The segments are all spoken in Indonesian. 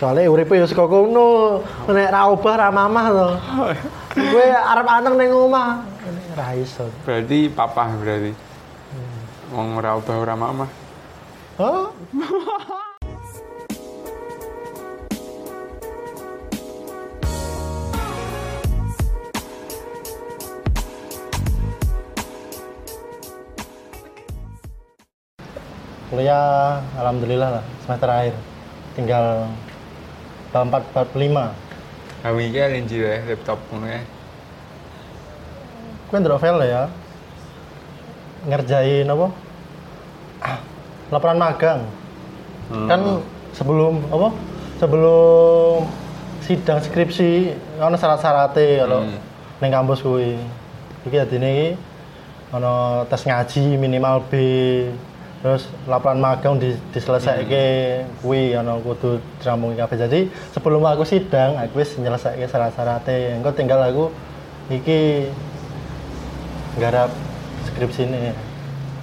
Soalnya uripe ya saka kono. Nek ra obah ra mamah to. Kowe arep anteng ning omah. Ra iso. Berarti papa berarti. Wong ora obah ora mama. Oh, kuliah alhamdulillah lah semester akhir tinggal 4 45 Kami iki lenji ya laptop ngono ya. gue ndelok file ya. Ngerjain apa? Ah, laporan magang. Hmm. kan sebelum apa? Sebelum sidang skripsi ono syarat-syaratnya kalau Hmm. neng kampus kuwi. Iki adine iki ono tes ngaji minimal B terus laporan magang di, diselesaikke kuwi ono kudu dirampungi kabeh jadi sebelum aku sidang aku wis nyelesaike syarat-syaratnya engko tinggal aku iki nggarap skripsi ini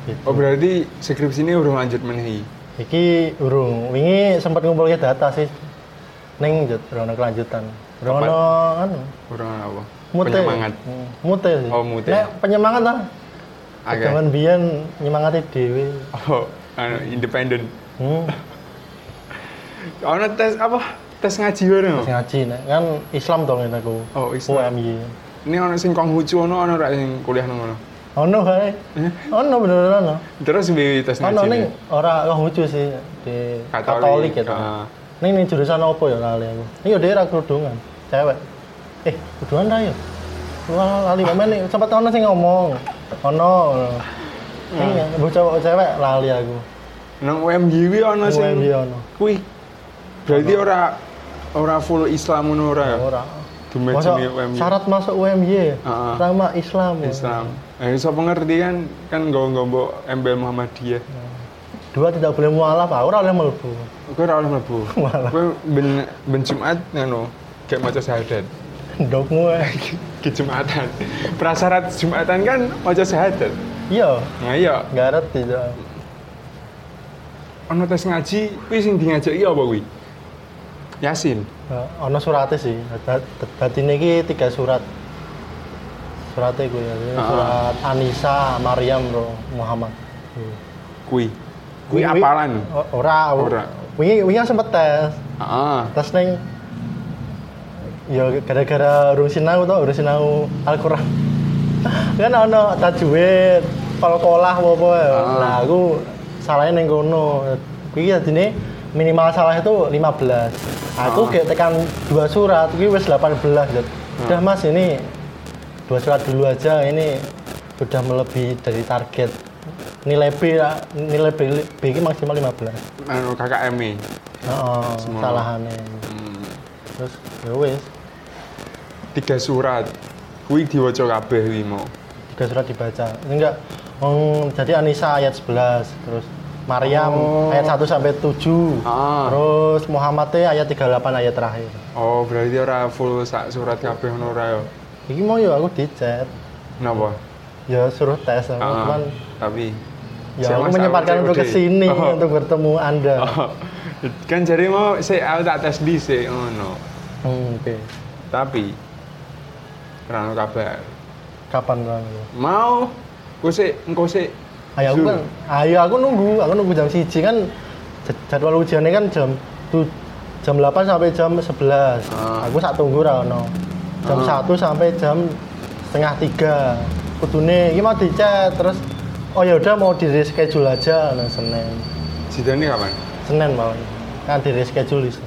gitu. Oh berarti skripsi ini udah lanjut menehi. Iki urung, wingi sempat ngumpulke data sih. Ora ono kelanjutan. Apa? ono anu, Kurang apa? mute. Penyemangat. Hmm, Mute sih. Oh, mute. Nek penyemangat lah. Agak. Jangan biyen nyemangati dhewe. Oh, anu independen. Hmm, Ono tes apa? Tes ngaji bareng. sing ngaji nek kan Islam dong ini aku. Oh, Islam. UMY. Ini ono sing Konghucu ono ono ra sing kuliah nang ngono. Ono kae. Ono bener ono. Terus bi tes ngaji. Ono ning ora lucu sih di Katolik, Katolik gitu. ah. Ning ning jurusan apa ya lali aku. Ini yo daerah kerudungan, cewek. Eh, kerudungan ra ya? Wah, lali momen nih, sempat ono sing ngomong. Ono. Ning bocah cewek lali aku. Nang UMY kuwi ono sing UMY ono. kuwi. Berarti ora ora full Islam ngono ora ya? Ora. Jenenge UMY. syarat masuk UMY, sama Islam. ya. Islam. Eh, sapa ngerti kan kan nggawa embel Muhammadiyah. Dua tidak boleh mualaf, aku ora oleh mlebu. Kowe ora oleh mlebu. Malah. Kowe ben ben Jumat ngono, kayak maca syahadat. Ndokmu eh. Ke Jumatan. Prasyarat Jumatan kan maca syahadat. Iya, Nah iya, ngerti dah. ono tes ngaji, kuwi sing diajaki apa kuwi? Yasin. Nah, ono suratnya sih. Berarti ini tiga surat. Suratnya gue ya. Ah. Surat Anissa, Maryam, bro, Muhammad. Hmm. Kuwi. Kuwi Wi- apalan. Ora, Ora. Wingi wingi kan sempet tes. Heeh. Tes neng Ya gara-gara urung sinau tau, urung sinau Al-Qur'an. kan ono tajwid, kol-kolah apa ya. Ah. Nah, aku salahnya neng kono. Kuwi adine minimal salah itu 15. Aku Ah. kayak tekan dua surat, kuwi wis 18. Jat. Udah Mas ini dua surat dulu aja ini udah melebihi dari target. Nilai B ya, nilai B, B ini maksimal 15. Anu KKM -e. Heeh, Semua. salahane. Hmm. Terus ya wis, Tiga surat. Kuwi diwaca kabeh kuwi mau. tiga surat dibaca. Enggak, hmm, jadi Anissa ayat 11, terus Maryam Oh. ayat 1 sampai 7. Ah. Terus Muhammad ayat 38 ayat terakhir. Oh, berarti ora full sak surat kabeh ngono ora ya? Iki mau ya aku dicet. Napa? Ya suruh tes aku, Ah, cuman tapi ya aku menyempatkan untuk ke sini Oh. untuk bertemu Anda. Oh, kan jadi mau saya aku tak tes di sih ngono. Hmm, oke. Tapi ono kabar. Kapan bang? Mau ku sih engko sih Ayo aku kan, ayo aku nunggu, aku nunggu jam siji kan jadwal ujiannya kan jam tu, jam 8 sampai jam 11. Ah. Aku sak tunggu ra ono. Jam Ah. 1 sampai jam setengah tiga. Kudune iki mau dicet terus oh ya udah mau di reschedule aja nah Senin. sidane kapan? Senin mau. Kan di reschedule iso.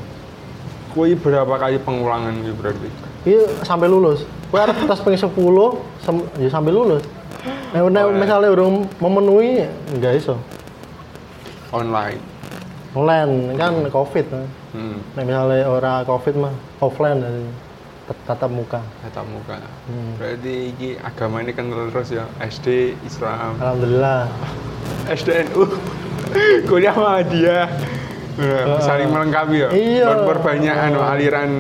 Kuwi berapa kali pengulangan kuwi berarti? Iki sampai lulus. Kowe arep tes ping 10 sem- ya sampai lulus. Nah, nek Oh, ya. misalnya urung memenuhi enggak iso. Online. Online kan Covid. Nah. Hmm, Nek misalnya orang COVID mah offline dari tatap muka. tatap muka. Hmm. Berarti iki agama ini kental terus ya. SD Islam, Alhamdulillah. SDNU. Kuliah sama dia. saling melengkapi ya. Iya. Buat perbanyak anu aliran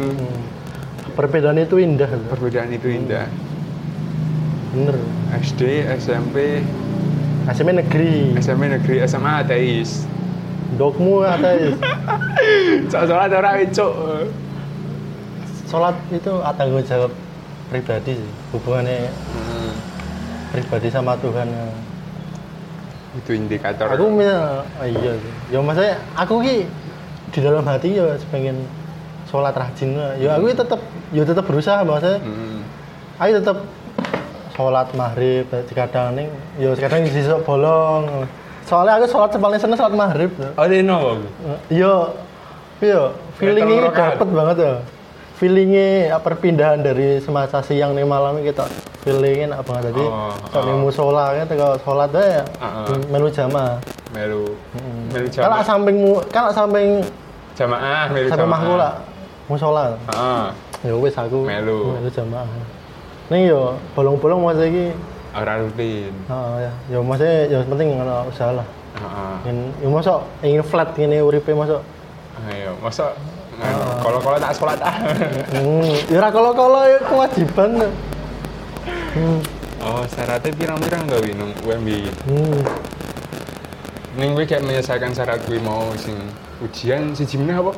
Perbedaan itu indah. loh. perbedaan itu indah. Bener. SD, SMP, SMA negeri. SMA negeri, SMA ateis. Dokmu ateis. Sholat ora cuk. Sholat itu tanggung jawab pribadi sih. Hubungannya Hmm. pribadi sama Tuhan. Itu indikator. Aku misal, oh iya sih. Ya maksudnya aku ki di dalam hati ya pengen sholat rajin lah. Ya aku tetap ya tetap berusaha maksudnya. Hmm. Aku tetap sholat maghrib kadang nih ya kadang sesuk bolong soalnya aku sholat paling seneng sholat maghrib Oh, dino aku. yo yo feelingnya dapet banget ya feelingnya apa, perpindahan dari semasa siang nih malam kita feelingnya enak banget jadi Oh, kalau di oh. musola kan kalau sholat ya Heeh. melu jamaah Melu. Melu kalau jamaah. sampingmu kalau samping Jamaah, melu jamaah. mahku lah musola Heeh. ya wis aku Melu. melu jamaah nih yo bolong-bolong masa ini Ora rutin. Oh ya, ya maksudnya ya penting ngono usaha lah. Heeh. Ingin, ya masuk ingin flat gini uripe masuk. Ayo, masa kalau-kalau tak sholat ah. Hmm, ya ora kalau-kalau ya kewajiban. Hmm, Oh, syaratnya pirang-pirang gak wi nang UMB. hmm. Ning gue kayak menyelesaikan syarat gue mau sing ujian si meneh apa?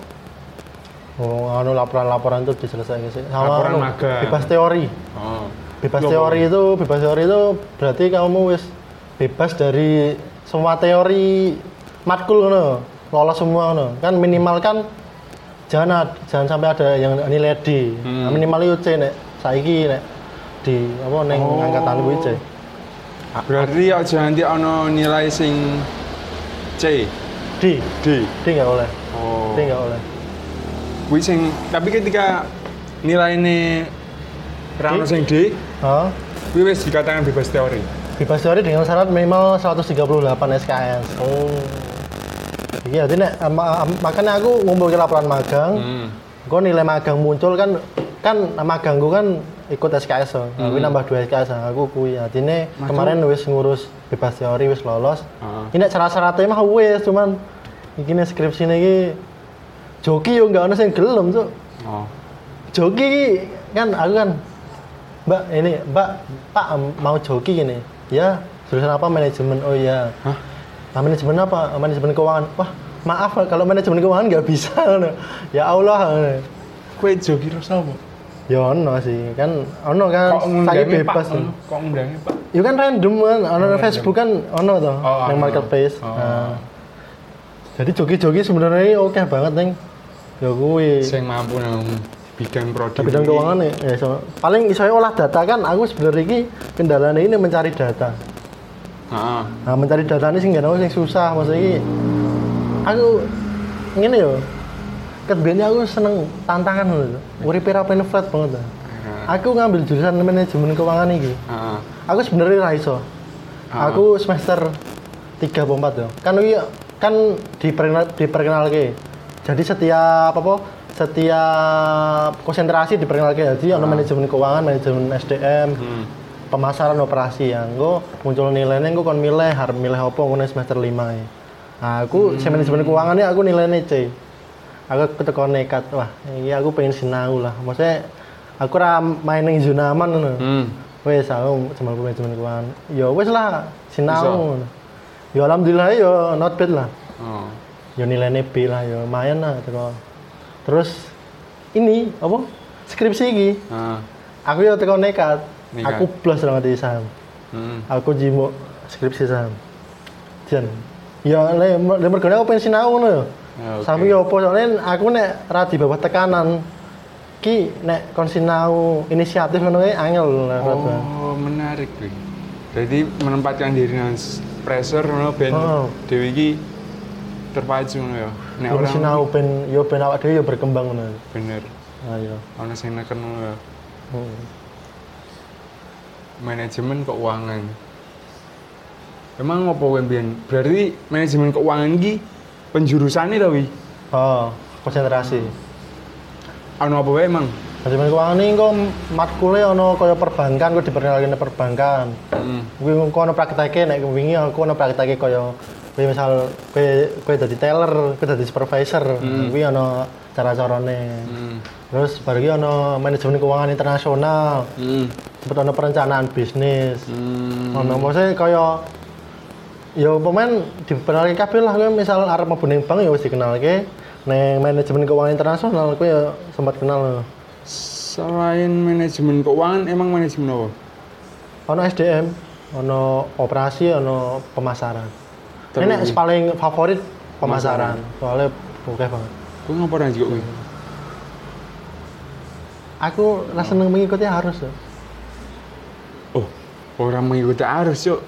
Oh, anu laporan-laporan itu diselesaikan sih. Sama Laporan anu, magang. bebas teori. Oh. Bebas apa? teori itu, bebas teori itu berarti kamu wis bebas dari semua teori matkul ngono. Lolos semua ngono. Kan minimal kan jangan jangan sampai ada yang nilai D. Hmm. Minimal C nek saiki nek di apa ning Oh. angkatan kuwi C. Berarti aja nanti ono nilai sing C, D, D. D nggak boleh. Oh. D nggak boleh. Kuwi sing tapi ketika nilai ini Rano sing D, Hah? kuwi wis dikatakan bebas teori. Bebas teori dengan syarat minimal 138 SKS. Oh. Iya, jadi nek, ma- makanya aku ngumpulin laporan magang. Hmm. Kok nilai magang muncul kan kan magangku kan ikut SKS so. Aku Hmm. nambah 2 SKS nah, aku kuwi. Artinya kemarin wis ngurus bebas teori wis lolos. Heeh. Ini syarat-syaratnya mah wis cuman iki nih skripsi iki joki yo nggak ono sing gelem tuh. Oh. Joki kan aku kan Mbak ini Mbak Pak mau joki gini. Ya, jurusan apa manajemen? Oh iya. Hah? Nah, manajemen apa? Manajemen keuangan. Wah, maaf kalau manajemen keuangan nggak bisa. ya Allah. Kue jogi rasa apa? Ya ono sih, kan ono kan saya Pak? bebas. Ono? Kok ngundangnya Pak? Ya kan random kan, ono Oh, Facebook kan ono toh, Oh, yang marketplace. Oh. Nah, jadi joki-joki sebenarnya oke banget neng. Ya kuwi. Sing mampu nang bidang produk. Bidang keuangan ya so, paling iso olah data kan aku sebenarnya ini kendalanya ini mencari data. Heeh. Nah, mencari data ini sih nggak tahu sing susah maksudnya ini. Aku ngene yo. Kebiasaan aku seneng tantangan loh. Uripe ra pengen flat banget. lah. Aku ngambil jurusan manajemen keuangan iki. Heeh. Aku sebenarnya ra iso. Ah. Aku semester 3 atau 4 ya. Kan iki kan diperkenal diperkenalke. Jadi setiap apa setiap konsentrasi diperkenalke. Jadi ono manajemen keuangan, manajemen SDM, Hmm. pemasaran operasi ya. Engko muncul nilainya engko kon milih harus milih apa ngono semester 5 ya. Nah, aku hmm. manajemen keuangan ini aku nilainya C. Aku keteko nekat, wah, ini aku pengen sinau lah. Maksudnya aku ra main ning zona aman ngono. Hmm. Wes aku cuma manajemen keuangan. Ya wes lah sinau. Ya alhamdulillah ya not bad lah. Oh. Ya nilainya B lah ya lumayan lah teko. Terus ini apa? Skripsi iki. Heeh. Aku ya teko nekat. Nekat. Aku plus ra ngerti saham. Hmm. Aku jimu skripsi saham. Jan. Ya le le mergone aku pengen sinau ngono ya. Ya, oke. Sampai ya apa soalnya aku nek ra di bawah tekanan ki nek kon sinau inisiatif ngono kuwi angel. Oh, menarik kuwi. Jadi menempatkan diri s- pressure ngono ben Oh. dhewe iki terpacu ngono ya. Nek orang sinau ben yo ben awak dhewe yo berkembang ngono. bener Ayo. ana sing neken ngono ya. Hmm. Manajemen keuangan. Emang apa kowe mbiyen? Berarti manajemen keuangan iki penjurusane to wi? Oh, konsentrasi. Ana apa wae emang? Manajemen keuangan ini kok matkule ono kaya perbankan, kok diperkenalkan perbankan. Heeh. Kuwi engko ono prakteke nek wingi aku ono prakteke kaya kowe misal kowe kowe dadi teller, kowe dadi supervisor, kuwi ono cara-carane. Hmm. Terus baru iki ono manajemen keuangan internasional, Hmm. sempet ono perencanaan bisnis. Hmm. Ono maksudnya kaya ya pemain dikenalke kabeh lah kowe misal arep mlebu ning bank ya wis dikenalke ning manajemen keuangan internasional kowe ya sempat kenal Selain manajemen keuangan, emang manajemen apa? ono SDM ono operasi ono pemasaran Terus- ini paling favorit pemasaran. Soalnya oke banget. Kok ngapa ora juga kuwi? aku rasa seneng mengikuti arus ya Oh, orang mengikuti arus, yuk.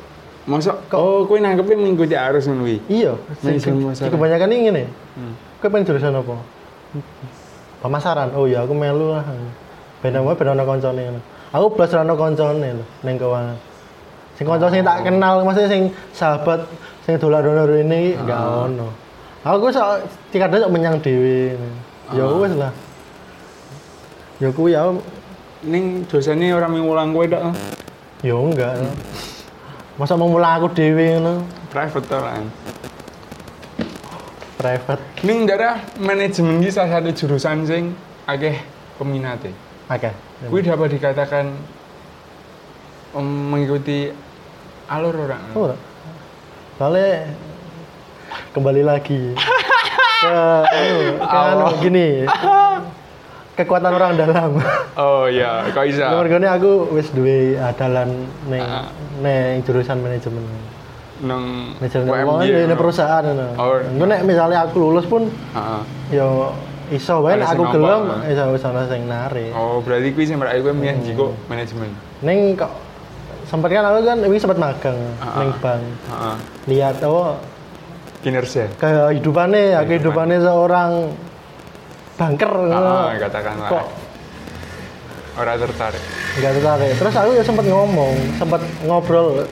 Masa Kok- oh kowe nangkepnya mengikuti arus ngono kuwi. iya. Sing- kebanyakan ini nih Hmm. kowe pengen jurusan apa? Pemasaran. Oh ya aku melu lah. Beda wae beda ono koncone ngono. aku blas ono koncone lho ning keuangan sing kanca sing tak kenal maksudnya sing sahabat sing dolar-dolar ini enggak ono. Aku sok tikadane sok menyang dhewe. Ya wis lah. Ya kuwi ya Ning dosane orang mengulang kowe tok. ah. ya enggak. Masa mau mulai aku dhewe ngono? Private to kan. private. Ning darah manajemen iki salah satu jurusan sing akeh peminate. oke Kuwi dapat dikatakan mengikuti alur orang. Oh, soalnya kembali lagi ke anu, ke anu, gini kekuatan orang dalam Oh iya, kok bisa? nomor gini aku wis duwe adalan neng Ah. neng jurusan manajemen Nang manajemen UMY, keuangan di no? perusahaan ngono. Oh. Engko nek misalnya aku lulus pun Heeh. yo iso wae aku gelem nampak, iso ana sing narik Oh, berarti kuwi sing merak kowe milih jiko manajemen. ning kok sempat kan aku kan wingi sempat magang ah. bank Heeh. lihat oh Kinerja. kehidupannya ya kehidupannya seorang banker Heeh, katakanlah. kok Ora tertarik. nggak tertarik terus aku ya sempat ngomong sempat ngobrol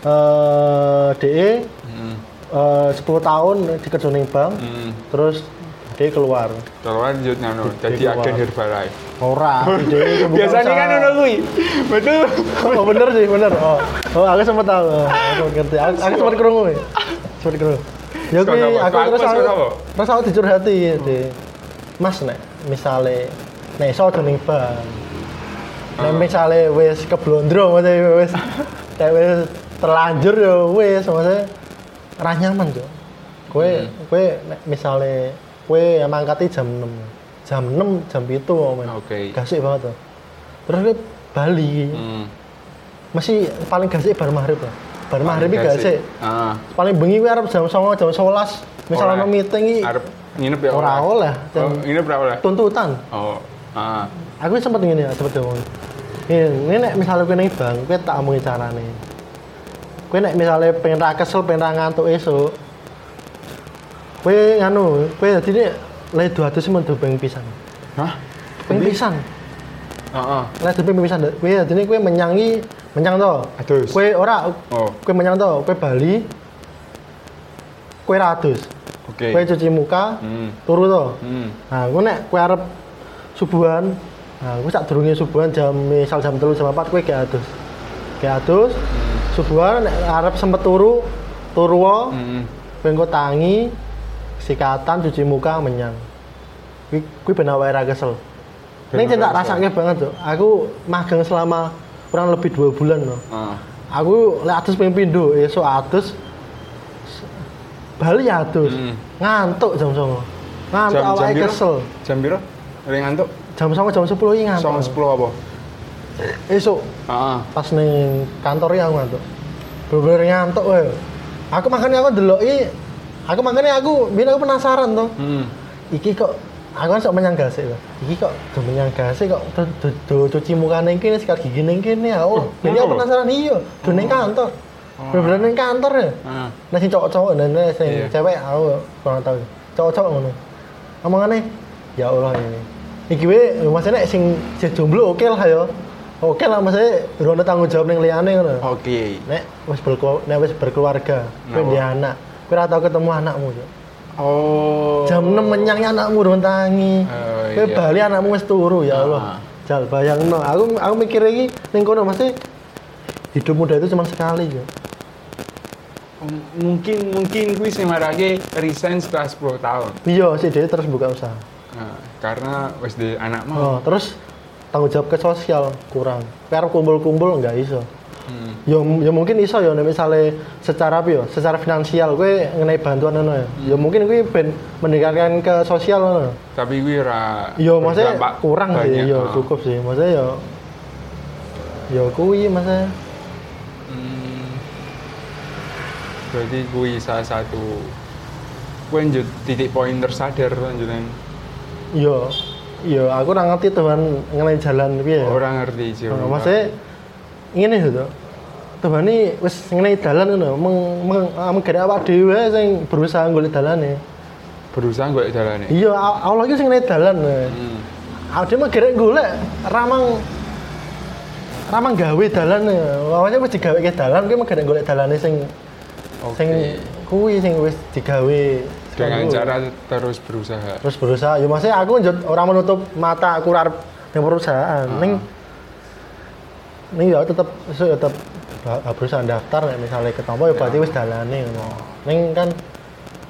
eh DE Heeh. eh 10 tahun di kerja bank Hmm. terus DE keluar Terus lanjut ngono, dadi keluar. agen Herbalife. ora DE kebuka Biasanya kan ngono kuwi. Betul. oh bener sih bener oh, oh aku sempat tahu Oh, aku ngerti aku, aku sempat kerungu ya sempat kerungu ya kuwi aku terus aku terus aku dicurhati di mas nek misale nek iso aja ning bank nek Ah. misale wis keblondro maksudnya wis nek wis terlanjur ya wis maksudnya ra nyaman tuh kowe Hmm. kowe kowe mangkati jam 6 jam 6 jam 7 men Oke. gasik banget tuh. Terus kowe Bali. Hmm. masih paling gasik bar maghrib lah bar maghrib iki gasik. Heeh. paling bengi kuwi arep jam 09 jam 11 misalnya ono meeting iki Arep nginep ya? Ora oleh. Oh, nginep ora oleh. tuntutan. Oh. Ah. aku sempat ngene ya sempat ngomong. Ini, ini nek misalnya kowe ning bank kowe tak omongi carane. Kowe nek misalnya pengen ra kesel pengen ra ngantuk esuk kowe nganu kowe dadi nek le 200 men ping pisan Hah? ping pisan Heeh. le ping pisan kowe dadi kowe menyangi menyang to Adus. kowe ora Oh, kowe menyang to kowe Bali kowe ra adus oke. kowe cuci muka Hmm. turu to Hmm. nah kowe nek kowe arep subuhan nah kowe sak durunge subuhan jam misal jam 3 jam 4 kowe gak adus gak adus subuhan nek arep sempet turu turu Hmm. kowe tangi sikatan cuci muka menyang kuwi kuwi ben awake ra kesel tak kesel. rasake banget tuh. Aku magang selama kurang lebih dua bulan loh. Ah. Aku lek atus ping pindho, esuk atus Bali atus. Hmm. Ngantuk jam 09.00. Ngantuk Jam- jam awake piro? kesel. Jam piro? Ring ngantuk? Jam 09.00 jam 10 iki ngantuk. Song 10 apa? Esuk Heeh. pas ning kantor iki aku ngantuk. Bener-bener ngantuk wae. Aku makanya aku ndeloki aku makanya aku biar aku penasaran tuh. Hmm. Iki kok aku kan sok menyang gasik loh. Iki kok do menyang gasik kok do, do, do cuci muka ning kene sikat gigi ning kene ya. Oh, jadi aku lho? penasaran iya, do ning kantor. Bener-bener ning kantor ya. Ah. Nah sing cowok-cowok dan nah, sing Iya. cewek aku kurang tahu. Cowok-cowok ngono. Omongane ya Allah ini. Iki wae maksudnya sing sing jomblo oke lah ya. Oke lah maksudnya ada tanggung jawab ning liyane ngono. Oke. Nek wis berkeluarga, nek wis berkeluarga, kowe Nah, dia anak, ora tau ketemu anakmu. Cuk. Oh. Jam 6 menyangnya anakmu urung tangi. Oh, iya. bali anakmu wis turu ya Allah. Ah. Jal bayangno, aku aku mikir iki ning kono mesti hidup muda itu cuma sekali ya. M- mungkin mungkin kuwi sing marake resign setelah 10 tahun. Iya, si dia terus buka usaha. Nah, karena wis di anak Oh, terus tanggung jawab ke sosial kurang. Arep kumpul-kumpul enggak iso. Hmm. Ya, ya mungkin iso ya misale secara apa ya, secara finansial gue ngenai bantuan ngono ya. Ya mungkin gue ben meningkatkan ke sosial ngono. Tapi gue ora Ya maksudnya kurang sih, banyak. ya Ah. cukup sih. Maksudnya ya ya kuwi maksudnya Hmm. Berarti gue salah satu gue lanjut titik poin tersadar lanjutan ya ya aku ora ngerti Tuhan ngenai jalan piye ya. orang ngerti sih. Maksudnya ngene lho ini wis ngenai dalan ngono, meng meng menggere awak dhewe sing berusaha golek dalane. berusaha gue jalan Iya, Allah iki sing ngenai dalan. Hmm. Awak dhewe menggere golek ramang ramang gawe dalan. Awalnya wis digawe ke dalan, kuwi menggere golek dalane sing sing Oke. kuwi sing wis digawe Dengan Kuwi. cara terus berusaha. terus berusaha ya maksudnya aku njut ora menutup mata aku arep ning perusahaan Ah. ning ning ya tetep so, ya tetep ba- berusaha daftar nek misalnya ketompo ya berarti wis dalane ngono ning kan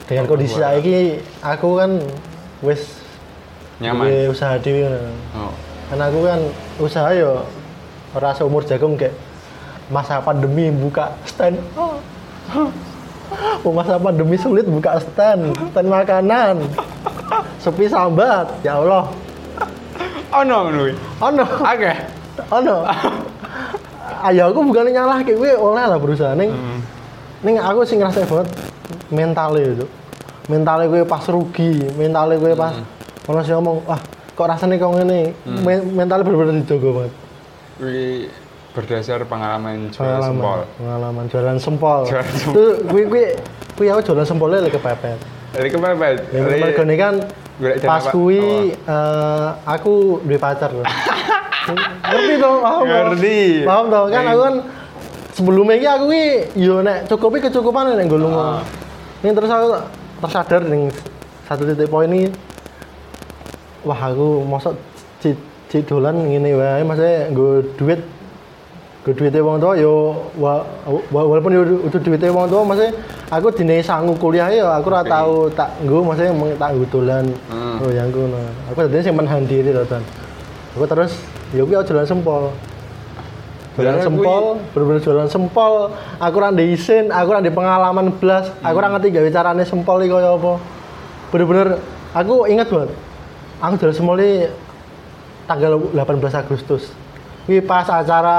dengan kondisi saiki aku kan wis Nyaman. duwe usaha dhewe ngono Oh. kan aku kan usaha ya ora seumur jagung kayak masa pandemi buka stand Oh, masa pandemi sulit buka stand, stand makanan. Sepi sambat, ya Allah. Oh no, no. Ono, Oke. ono. Ayo aku bukan nyalah kayak gue oleh lah berusaha ning. Hmm. Ning aku sih ngerasa banget mentalnya itu. Mentalnya gue pas rugi, mentalnya gue pas ono sih ngomong, wah kok rasanya kok ngene. Men- Mentalnya bener-bener dijogo banget. Gue berdasar pengalaman jual Pengalaman, sempol. pengalaman jualan sempol. Jualan sempol. Itu gue gue gue aku jualan sempolnya lagi kepepet. Jadi kepepet. Mergo ini kan pas apa? kuwi eh, aku duwe pacar loh. Ngerti dong, paham? Ngerti. Paham toh? Kan Ngerti. aku kan sebelumnya iki aku ki yo nek cukupi kecukupan nek nggo lunga. Ah. Ini terus aku tersadar ning satu titik poin ini wah aku mosok cik cik dolan ngene wae maksudnya nggo duit nggo duitnya wong tua yo wa, wa- walaupun yo itu duitnya wong tua maksudnya aku dine sangu kuliah ya aku ora tau tak nggo maksudnya tak nggo dolan Hmm. oh yang ngono aku tadi sing menahan diri Tan aku terus ya aku jualan sempol jualan sempol bener-bener jualan sempol aku ora ndek isin aku ora ndek pengalaman blas aku ora ngerti gawe carane sempol iki kaya apa bener-bener aku inget banget aku jualan sempol iki tanggal 18 Agustus Wih pas acara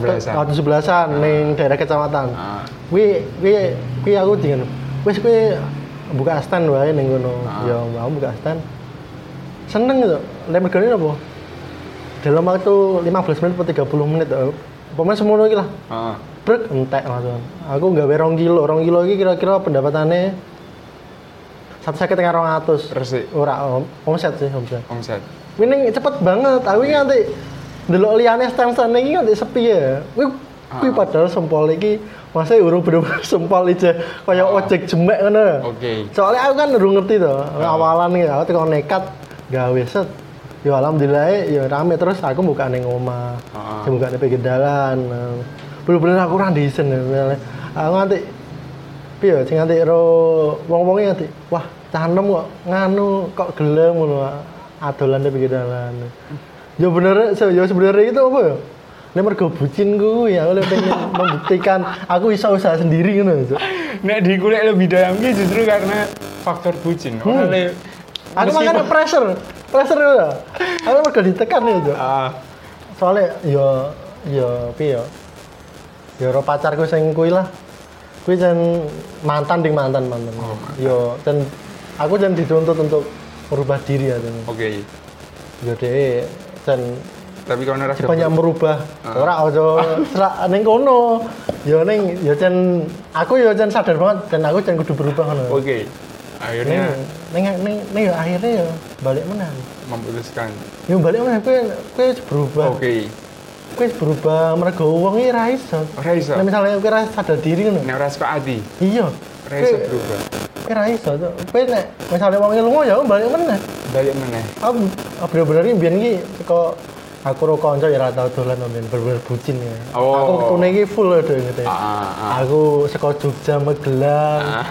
ke- oh, tujuh-belasan ning daerah kecamatan. Ah. Wih, wih, wih aku dengan wis kowe buka stand wae ngono. Ah. Ya mau buka stand. Seneng gitu. Lek mergane apa? Dalam waktu 15 menit atau 30 menit. eh, Pokoknya semono iki lah. Ah. Brek entek langsung. Aku gawe 2 kilo. 2 kilo iki kira-kira pendapatannya satu sakit tengah rong atus. Resik. Ora om, omset sih omset. Omset. Ini cepet banget. Aku ini nanti delok liyane stand-stand iki nanti sepi ya. Kuwi Ah. padahal sempol iki masa urung bener-bener sempol aja kaya Ah. ojek jemek ngono. Oke. Soalnya aku kan urung ngerti to. Ah. Awalan iki aku teko nekat gawe set. Ya alhamdulillah ya rame terus aku buka ning omah. Ah. Saya buka di pinggir dalan. Bener-bener aku ora ndisen. Aku nanti piye sing nanti ro wong-wonge nanti wah cah enom kok nganu kok gelem ngono adolan di pinggir dalan. Ya bener se- ya sebenarnya itu apa ya? Nek mergo bucin ku ya aku pengen membuktikan aku bisa usaha sendiri. Cuk. Nek di kuliah lebih dalam ki justru karena faktor bucin. Hmm. Oleh Aku makanya pressure, pressure ya. Aku mergo ditekan itu. Ah. Soalnya ya ya piye ya? Ya ro pacarku sing kuwi lah. Kuwi jan mantan ding mantan mantan. Oh, Yo dan aku jan dituntut untuk merubah diri ya dan Oke. yo dhewe dan Tapi kalau nara banyak merubah. Ah. Ora aja serak ning kono. Yo ning yo jan aku yo jan sadar banget dan aku jan kudu berubah ngono. Oke. Ning Akhirnya ning ning ning yo akhirnya yo balik menang. memutuskan. Yo balik menang kowe kowe berubah. Oke. Kowe berubah mergo wong iki ra iso. Ora iso. Nek misalnya kowe ra sadar diri ngono. Nek ora suka ati, Iya. ora iso Kowe- berubah. Kowe ra iso. Cuk. Kowe nek misalnya iki lunga ya balik meneh. Balik meneh. Aku aku bener-bener iki biyen iki teko aku ro kanca ya ra tau dolan men bener-bener bucin ya. Oh. Aku ketune iki full ya gitu. Ah, ah, ah. Aku saka Jogja Magelang. Ah.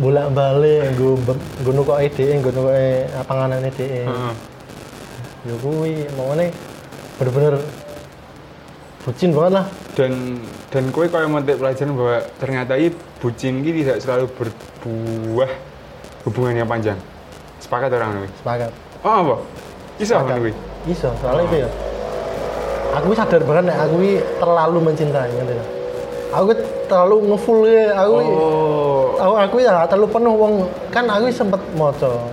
Bolak-balik nggo nggo nukoke dhek, nggo nukoke panganane dhek. Heeh. Ya kuwi mongone bener-bener bucin banget lah. Dan dan kue kau yang memetik pelajaran bahwa ternyata ini bucin ini tidak selalu berbuah hubungan yang panjang. Sepakat orang ini? Sepakat. Oh apa? Bisa apa nih iso soalnya itu ya. Aku sadar banget nek aku terlalu mencintai ngerti aku terlalu ngefull ya. Aku oh. aku aku ya terlalu penuh wong. Kan aku sempet moco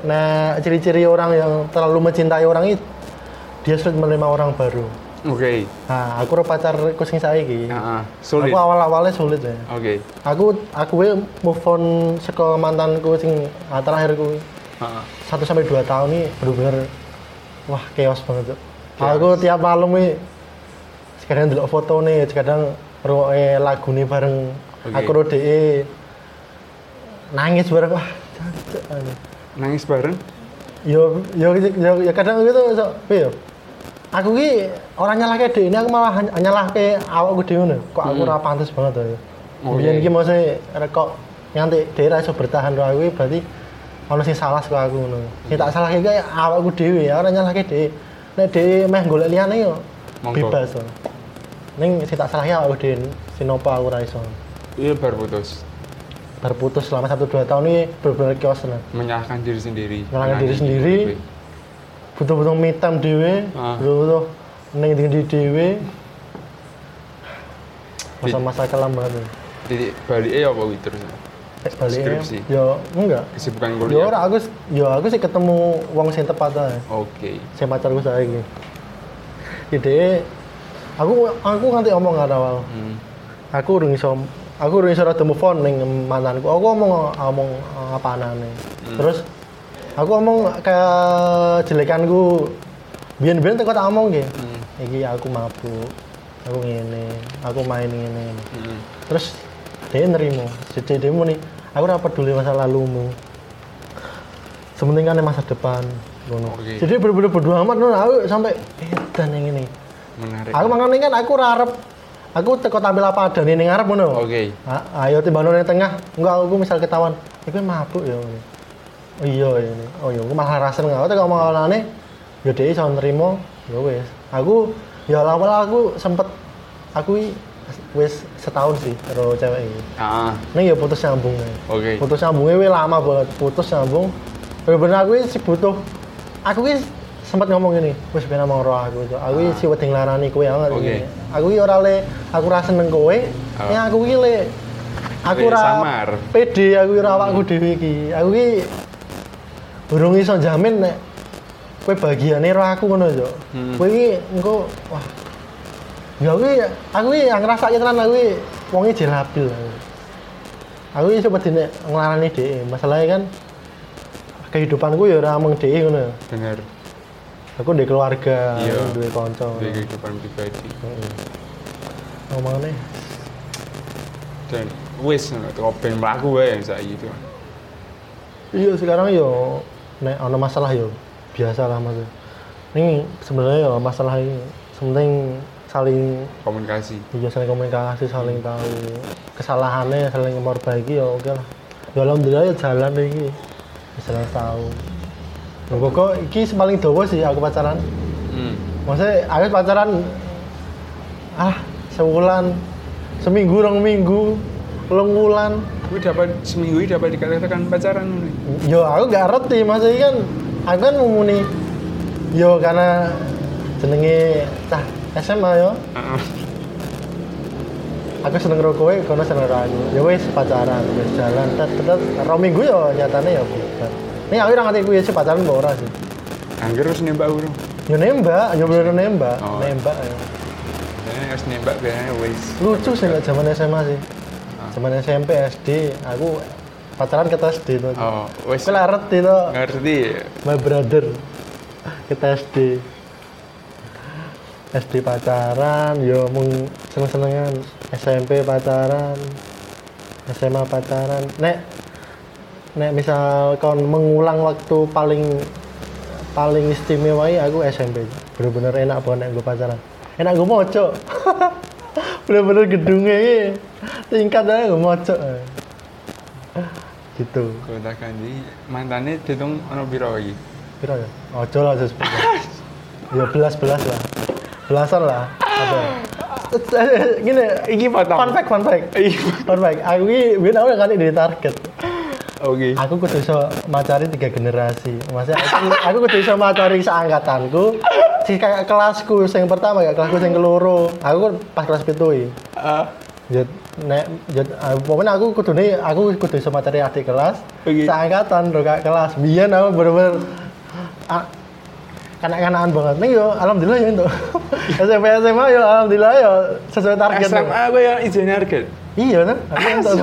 nah ciri-ciri orang yang terlalu mencintai orang itu dia sulit menerima orang baru. Oke. Nah aku pacar kucing saiki. Ah, ah. sulit. Aku awal-awalnya sulit ya. Oke. Aku aku we move on saka mantanku sing ah, terakhir kuwi Ah, ah. satu sampai dua tahun ini bener-bener wah chaos banget. Chaos. aku tiap malam nih kadang delok foto nih kadang ngrungokke lagu nih bareng. Oke. aku ro DE nangis bareng wah jancuk, nangis bareng? Yo yo yo, yo kadang gitu so, yo. Aku ki orang nyalahke DE ini aku malah ny- nyalahke awakku dhewe ngono. Kok aku ora pantes banget to Oke. Biyen iki mose kok nganti ra iso bertahan karo aku iki berarti ono sing salah saka aku ngono. Sing tak salahke ki awakku dhewe ya ora nyalahke DE nek DE meh golek liyane yo bebas to ning sing tak salahke awakku dhewe sinopo aku ora iso iya baru putus baru putus selama satu dua tahun ini bener-bener chaos tenan menyalahkan diri sendiri Menyalahkan diri sendiri. butuh-butuh me time dhewe, Ah. butuh-butuh ning ndi dhewe. Masa-masa kelam banget. titik balik ya apa gitu terus balik Skripsi. yo enggak. kesibukan kuliah ora aku yo aku sih ketemu wong sing tepat ae. oke Sing pacarku saiki. Ide aku aku nganti omong kan awal. Hmm. Aku urung iso aku urung iso rada move on ning mantanku. Aku ngomong ngomong apa anane. Terus aku ngomong kayak jelekanku biyen-biyen teko tak omong nggih. Hmm. Iki aku mabuk. Aku ngene, aku main ngene. Hmm. Terus dia nerimo. Jadi dia muni, aku ora peduli masa lalumu. Sementing kan masa depan. Ngono. Oke. Jadi bener-bener berdua amat ngono. Aku sampai edan yang ini. Menarik Aku makanya kan aku ora arep aku teko tampil apa ada nih ngarep ngono. oke Ah, ayo timbang nang tengah. Enggak aku misal ketahuan. Iku mabuk ya. Oh iya ini. Oh iya aku malah rasen enggak. Teko omonganane ya dia iso nerimo. Ya wis. Aku ya awal aku sempet aku wis setahun sih karo cewek ini. ah Ning ya putus nyambung. ya. oke Putus nyambungnya wis lama banget. Putus nyambung. Bener-bener aku sih butuh aku ki sempat ngomong gini, wis ben mau roh aku. Cuk. Aku ki si wedi nglarani kowe banget Oke. ini. Aku ki ora le aku ora seneng kowe. Oh. Ya aku ki le aku ora samar. pede aku ora awakku dhewe iki. Aku ki urung iso jamin nek kowe bagiane roh aku ngono yo. Hmm. Kowe iki engko wah Ya aku aku yang ngrasake tenan aku wonge jelabil. Aku. Aku sempat dine nglarani dhek. Masalahnya kan kehidupanku ya ora mung dhek ngono. bener Aku ndek keluarga, Iya. duwe kanca. di kehidupan pribadi. Heeh. Ngomongane dan wis kok ben mlaku wae saiki itu iya sekarang yo nek ana masalah yo biasa lah mas. Ini sebenarnya ya masalah ini penting saling komunikasi. Iya saling komunikasi saling tahu. Kesalahannya saling memperbaiki ya oke lah. Ya alhamdulillah ya jalan ini ya jalan tahu Lho, kok iki paling dawa sih aku pacaran? Hmm. maksudnya aku pacaran ah sebulan seminggu rong minggu telung bulan Gue dapat seminggu ini dapat dikatakan pacaran yo aku gak ngerti maksudnya kan aku kan ngomongin yo karena jenenge cah SMA yo. Heeh. aku seneng karo kowe kono seneng karo aku. Ya wis pacaran wis jalan tet tet rong minggu ya nyatane ya bukan ini aku ora ngerti kuwi sih pacaran apa ora sih Angger harus nembak urung. ya nembak ya bener nembak Oh. nembak ya. Biasanya harus nembak biasanya wis. lucu sih nggak zaman SMA sih Ah. zaman SMP SD aku pacaran ke SD tuh Oh, wis aku lah ngerti tuh ngerti. my brother kita SD SD pacaran yo mung seneng-senengan SMP pacaran SMA pacaran nek nek misal kon mengulang waktu paling paling istimewa i aku SMP bener-bener enak banget nek gue pacaran? Enak gue mocok bener-bener gedungnya ini tingkat aja gue mocok gitu. Kota Kandi mantannya dihitung ono piro iki? Piro ya? Ojo lah terus. ya belas belas lah. belasan lah. Ada gini Iki fun fact fun fact. Iya. fun fact. Aku ini biar aku kan di target Oke. aku kudu iso macari tiga generasi maksudnya aku, aku kudu iso macari seangkatanku si kayak kelasku yang pertama ya kelasku yang keloro aku kan pas kelas pitu Ah, Jut, nek, jut, uh, pokoknya aku kudu nih, aku kudu iso materi adik kelas, Oke. seangkatan do kak kelas. Biyen aku bener-bener ah, kanak-kanakan banget. Nih yo, alhamdulillah ya itu. SMP SMA yo, alhamdulillah yo sesuai target. SMA gue yang izin target. Iya kan? Aku entuk.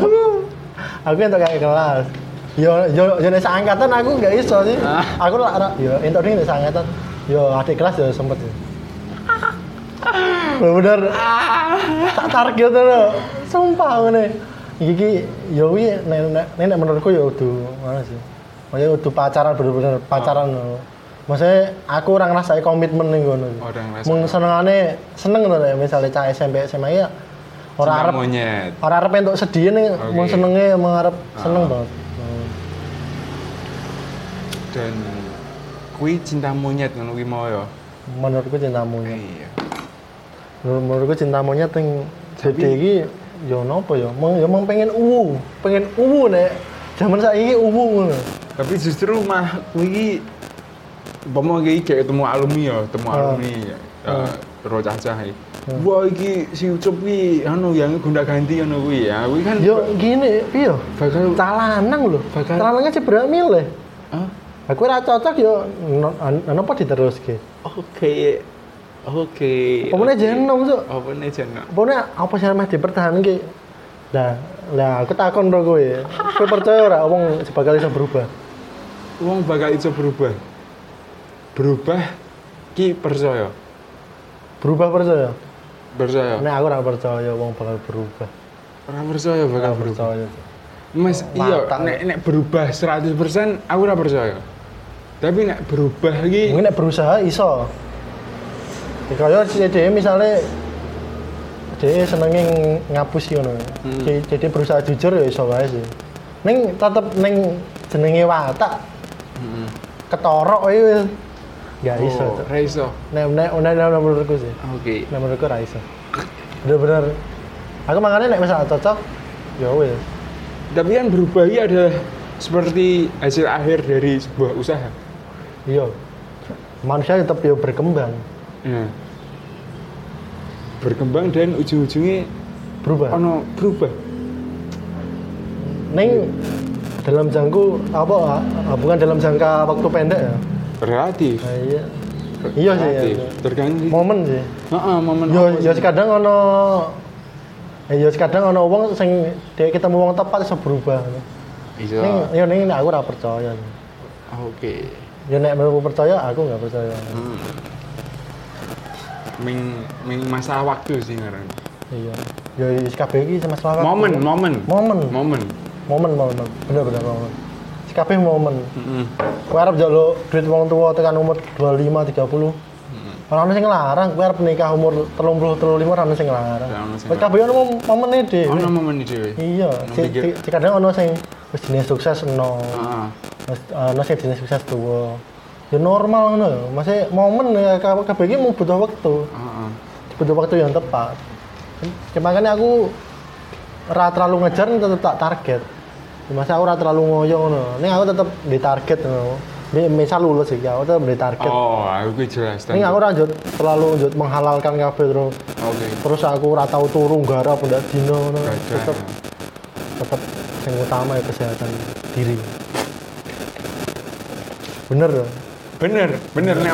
aku entuk kakak kelas. Yo yo yo nek seangkatan aku gak iso sih. Ah. Aku lah yo entuk ning nek seangkatan. Yo adik kelas yo sempet sih. Bener-bener tak target lho. Sumpah ngene. Iki yo iki nek nek nek nek menurutku yo kudu mana sih. Maksudnya kudu pacaran bener-bener pacaran lho. Maksudnya aku orang ngrasai komitmen ning ngono. Oh. Mung senengane seneng lho nek misalnya cah SMP SMA ya ora Cinta arep monyet. ora arep entuk sedih nih mau senenge mau arep seneng Ah. banget. Dan kui cinta monyet ngono kuwi mau ya. Menurutku cinta monyet. Iya. Menur- Menurutku cinta monyet yang jadi iki yo nopo yo, meng yo meng pengen uwu, pengen uwu nek zaman saiki uwu ngono. Tapi justru mah kuwi umpama iki kayak ketemu alumni ya, ketemu Ah. alumni ya. Ah. Ro cacah iki. Wah iki si Ucup ki anu yang gonta ganti ngono kuwi ya. Kuwi kan Yo gini, piye? bakal Calanang lho. Bakal- berapa milih? Ah, Aku ora cocok yo napa diteruske. Oke. Oke. Pokoknya jenom tuh. Apa nih jeneng? Pokoknya apa sih meh dipertahanke? Nah, lah aku takon bro kowe. Kowe percaya ora wong bakal iso berubah? Wong bakal iso berubah. Berubah ki percaya. Berubah percaya? Percaya. Nek aku ora percaya wong bakal berubah. Ora percaya bakal berubah. percaya. Mas, iya, nek nek berubah 100% aku ora percaya. Tapi nek berubah iki Mungkin nek berusaha iso. Ya, Kaya si dhewe misale dhewe senenge ngapusi ngono. Hmm. Jadi jadi berusaha jujur ya iso wae sih. Ning tetep ning jenenge watak Heeh. ketorok wae wis gak iso. Oh, ra iso. Nek nek nek nek menurutku sih. Oke. Nek menurutku ra iso. Bener-bener aku makanya nek misalnya cocok ya wis. Tapi kan berubah iki adalah seperti hasil akhir dari sebuah usaha. Iya. Manusia tetap ya berkembang, Nah. Berkembang dan ujung-ujungnya berubah. ono berubah. Neng dalam jangku apa bukan dalam jangka waktu pendek ya? Relatif. Nah, iya. Iya sih. Relatif. Iya. Tergantung. Momen sih. Heeh, momen. Yo apa yo sih? kadang ono Eh, yo kadang ono wong sing dhek ketemu wong tepat iso berubah. Iso. Ning yo ning aku ora percaya. Oke. Yo nek menurutku percaya, aku nggak percaya. Hmm. Ming, ming masalah waktu sih ngaran. Iya. Yo wis kabeh iki masalah waktu. Momen, momen. Momen. Momen. Momen, momen. Bener bener momen. Kabeh momen. Heeh. Kowe arep njaluk duit wong tuwa tekan umur 25 30. Ora ono sing nglarang, kowe arep nikah umur 30 35 ora ono sing sing Kowe kabeh ono mom- momene dhewe. Ono momen iki dhewe. Iya, Ono si- pikir. si- si kadang ono sing wis jenis sukses eno. Heeh. Wis ono sing jenis sukses tuwa. Ya normal ngono lho. Masih momen ya kabeh iki mau butuh waktu. Heeh. Butuh waktu yang tepat. Ya, makanya aku ora terlalu ngejar tetep tak target. Masa aku ora terlalu ngoyo ngono. Ning aku tetep di target ngono. Ini misal lulus aku tetep di target. Oh, aku jelas. Ini aku lanjut terlalu lanjut menghalalkan kabeh terus. Oke. Terus aku ora tau turu garap ndak dino. Tetep tetep yang utama ya kesehatan diri. Bener ya? Bener, bener nek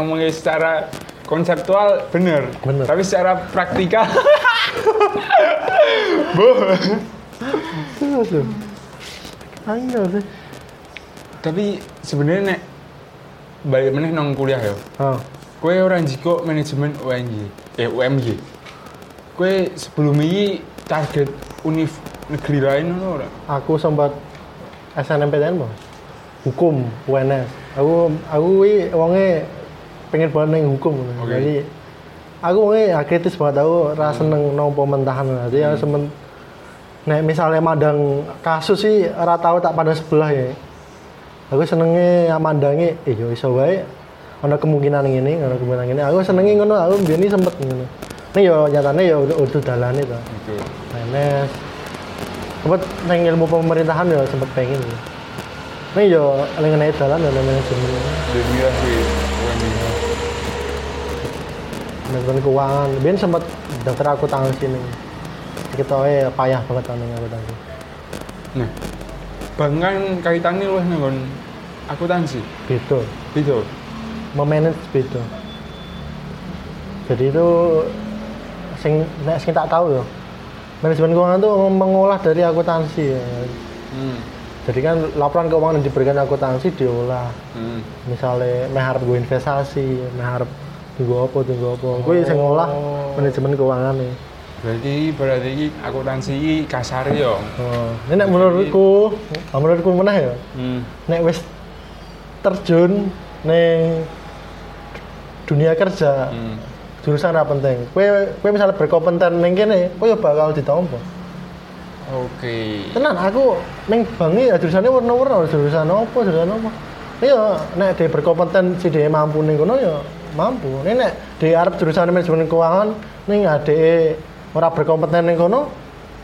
ngomongnya secara konseptual bener. Bener. Tapi secara praktikal Boh. Aduh. Ayo sih. Tapi sebenarnya nek balik meneh nang kuliah ya. Ah, Kowe ora jiko manajemen UNJ, eh UMY. Kowe sebelum ini target univ negeri lain ngono ora? aku sempat SNMPTN bang. Hukum UNS. Aku aku kuwi wonge pengen banget ning hukum. Oke. Jadi aku wonge ya kritis banget aku ora seneng nang pementahan. Jadi ya semen nek misalnya mandang kasus sih ora tahu tak pada sebelah ya. Aku senenge ya mandange eh yo iso wae. Ada kemungkinan ini ada kemungkinan ini aku senengi ngono aku biar ini sempet ngono. Ini yo nyatanya ya udah udah dalan itu Betul. PNS sempet neng ilmu pemerintahan ya sempet pengen. Ini yo lengan aja dalan ya manajemen lah sih manajemen keuangan biar sempet daftar aku tangan sini kita payah banget kan aku tangan Nah, bang kan kaitannya loh dengan akuntansi. gitu Gitu. memanage beda jadi itu sing nek sing tak tahu ya manajemen keuangan itu mengolah dari akuntansi ya. Hmm. jadi kan laporan keuangan yang diberikan akuntansi diolah Hmm. misalnya meh harap gue investasi meh harap tunggu apa tunggu apa gue sing ngolah manajemen keuangan nih Berarti berarti iki akuntansi iki kasar ya. oh. ini menurutku ah, menurutku mana ya Hmm. nek wis terjun ning dunia kerja Hmm. jurusan apa penting kue kue misalnya berkompeten ning kene kue ya bakal ditompo Oke. tenan aku ning bank iki ya jurusannya warna-warna jurusan apa jurusan apa iya nek dia berkompeten si dia mampu ning kono ya mampu ini nek dia arep jurusan manajemen keuangan ning ade ora berkompeten ning kono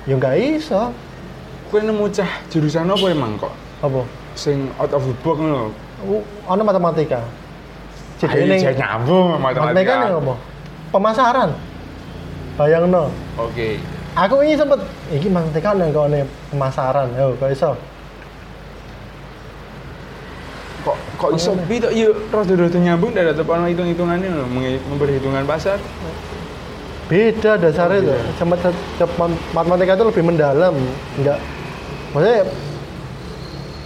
ya nggak iso. Kowe nemu cah jurusan apa emang kok? apa? Sing out of the box ngono. Ono matematika. Jadi saya nyambung sama matematika. ning apa? Pemasaran. Bayangno. Oke. aku ini sempet iki matematika ning kene pemasaran. Yo kok iso? Kok kok iso? Apa piye iya rada-rada nyambung dari tetep ana hitung-hitungannya memperhitungkan pasar. Beda dasarnya itu. Iya. sama te- te- matematika itu lebih mendalam. Enggak. Maksudnya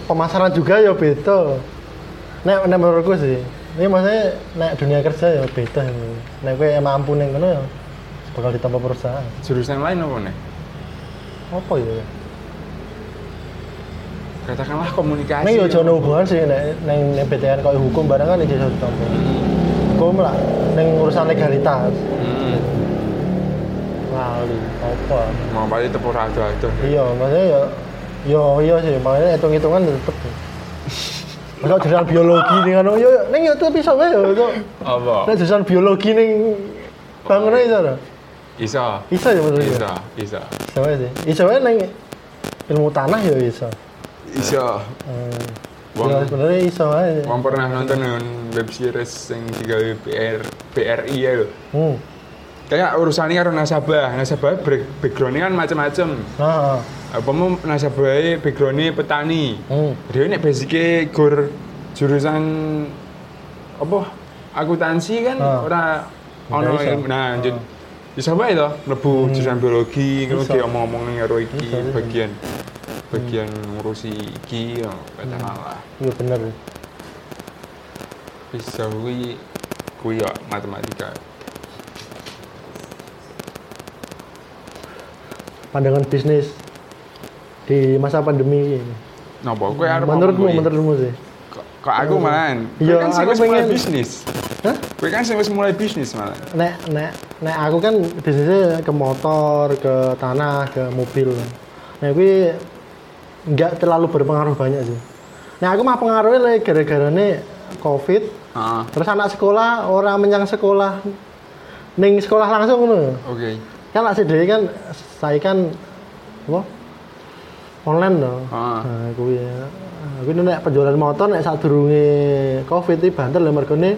pemasaran juga ya beda. Nek nek menurutku sih. Ini maksudnya nek dunia kerja ya beda ini. Nek gue mampu nih kono ya bakal ditambah perusahaan. Jurusan lain apa nih? apa ya? Katakanlah komunikasi. ini ya jono hubungan sih nek neng neng PTN kau hukum barang kan jadi satu tambah hukum lah. Neng urusan legalitas. Hmm. Lali apa Mau balik tepuk rada itu. iya maksudnya ya yo iya sih makanya hitung hitungan tetep kalau jurusan biologi nih kan yo neng yo tuh bisa wae yo tuh Apa? nek jurusan biologi nih bangunnya itu ada Iso. bisa ya menurut Iso, ya iso. bisa wae sih bisa wae neng ilmu tanah ya bisa Iso. hmm. Wong- ya sebenarnya bisa wae Wong pernah nonton web series yang digawe PR BRI ya lho. hmm. Kayak urusannya karo nasabah. Nasabah back- background-nya kan macam-macam. nah Apa mau nasabahnya background-nya petani. hmm. Dia ini basicnya gur jurusan apa akuntansi kan Ah. ora ono Nggak iso. ilmu. Nah, lanjut. Bisa bae to mlebu jurusan biologi ngono Bisa. ki omong-omong ning karo iki Bisa, bisa. bagian bagian ngurusi iki ya katakanlah. iya bener Bisa kuwi kuwi ya matematika. Pandangan bisnis di masa pandemi ini Napa kowe arep menurutmu kuwi? menurutmu sih Kok aku malahan. Iya, kan aku pengen- bisnis. Hah? Kowe kan sing wis mulai bisnis malah. nek nek nek aku kan bisnisnya ke motor ke tanah ke mobil nah gue nggak terlalu berpengaruh banyak sih nah aku mah pengaruhnya lah gara-gara nih covid Heeh. terus anak sekolah orang menyang sekolah ning sekolah langsung ngono Oke. Kan lah sih kan saya kan apa online loh Heeh. nah gue ya gue nek penjualan motor nek saat durunge covid ini banter lah mergone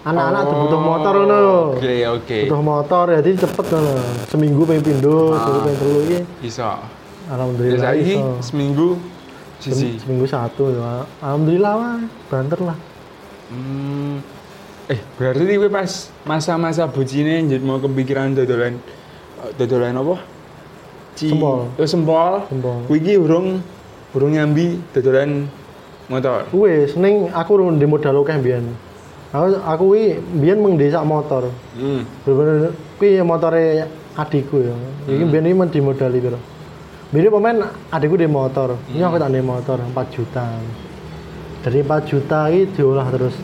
anak-anak tuh butuh motor ngono Oh, Oke, oke. butuh motor jadi cepet ngono seminggu pengen pindo Ah. seminggu pengen telu iki Iso. Ya alhamdulillah saiki iso. seminggu Sem- sisi. seminggu satu ya. alhamdulillah wah banter lah Hmm. Eh, berarti kowe pas masa-masa bucine njit mau kepikiran dodolan dodolan apa? Ci- Sempol. Oh, sempol. Sempol. Kowe iki urung urung nyambi dodolan motor. wis ning aku urung di modal akeh mbiyen aku aku kuwi mbiyen mung desa motor Hmm. bener-bener kuwi motore adikku ya iki mbiyen iki men dimodali piro pemain adikku di motor, ini aku tak di motor 4 juta. Dari 4 juta ini diolah terus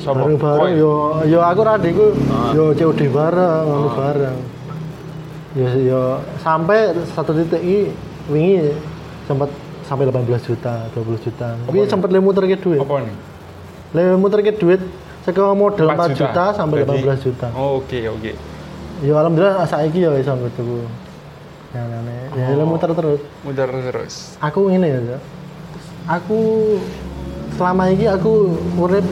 bareng-bareng yo yo aku adikku Ah. yo COD bareng, ngono bareng. Yo yo sampai satu titik ini wingi sempat sampai 18 juta, 20 juta. Tapi sempat le muter ke duit. Apa nih? Le muter ke duit saka model 4 juta, sampai Berarti- 18 juta. Oh, oke oke Ya alhamdulillah saiki ya iso tuku. Ya aneh. Ya Oh. muter terus. muter terus Aku ini ya. Aku selama ini aku urip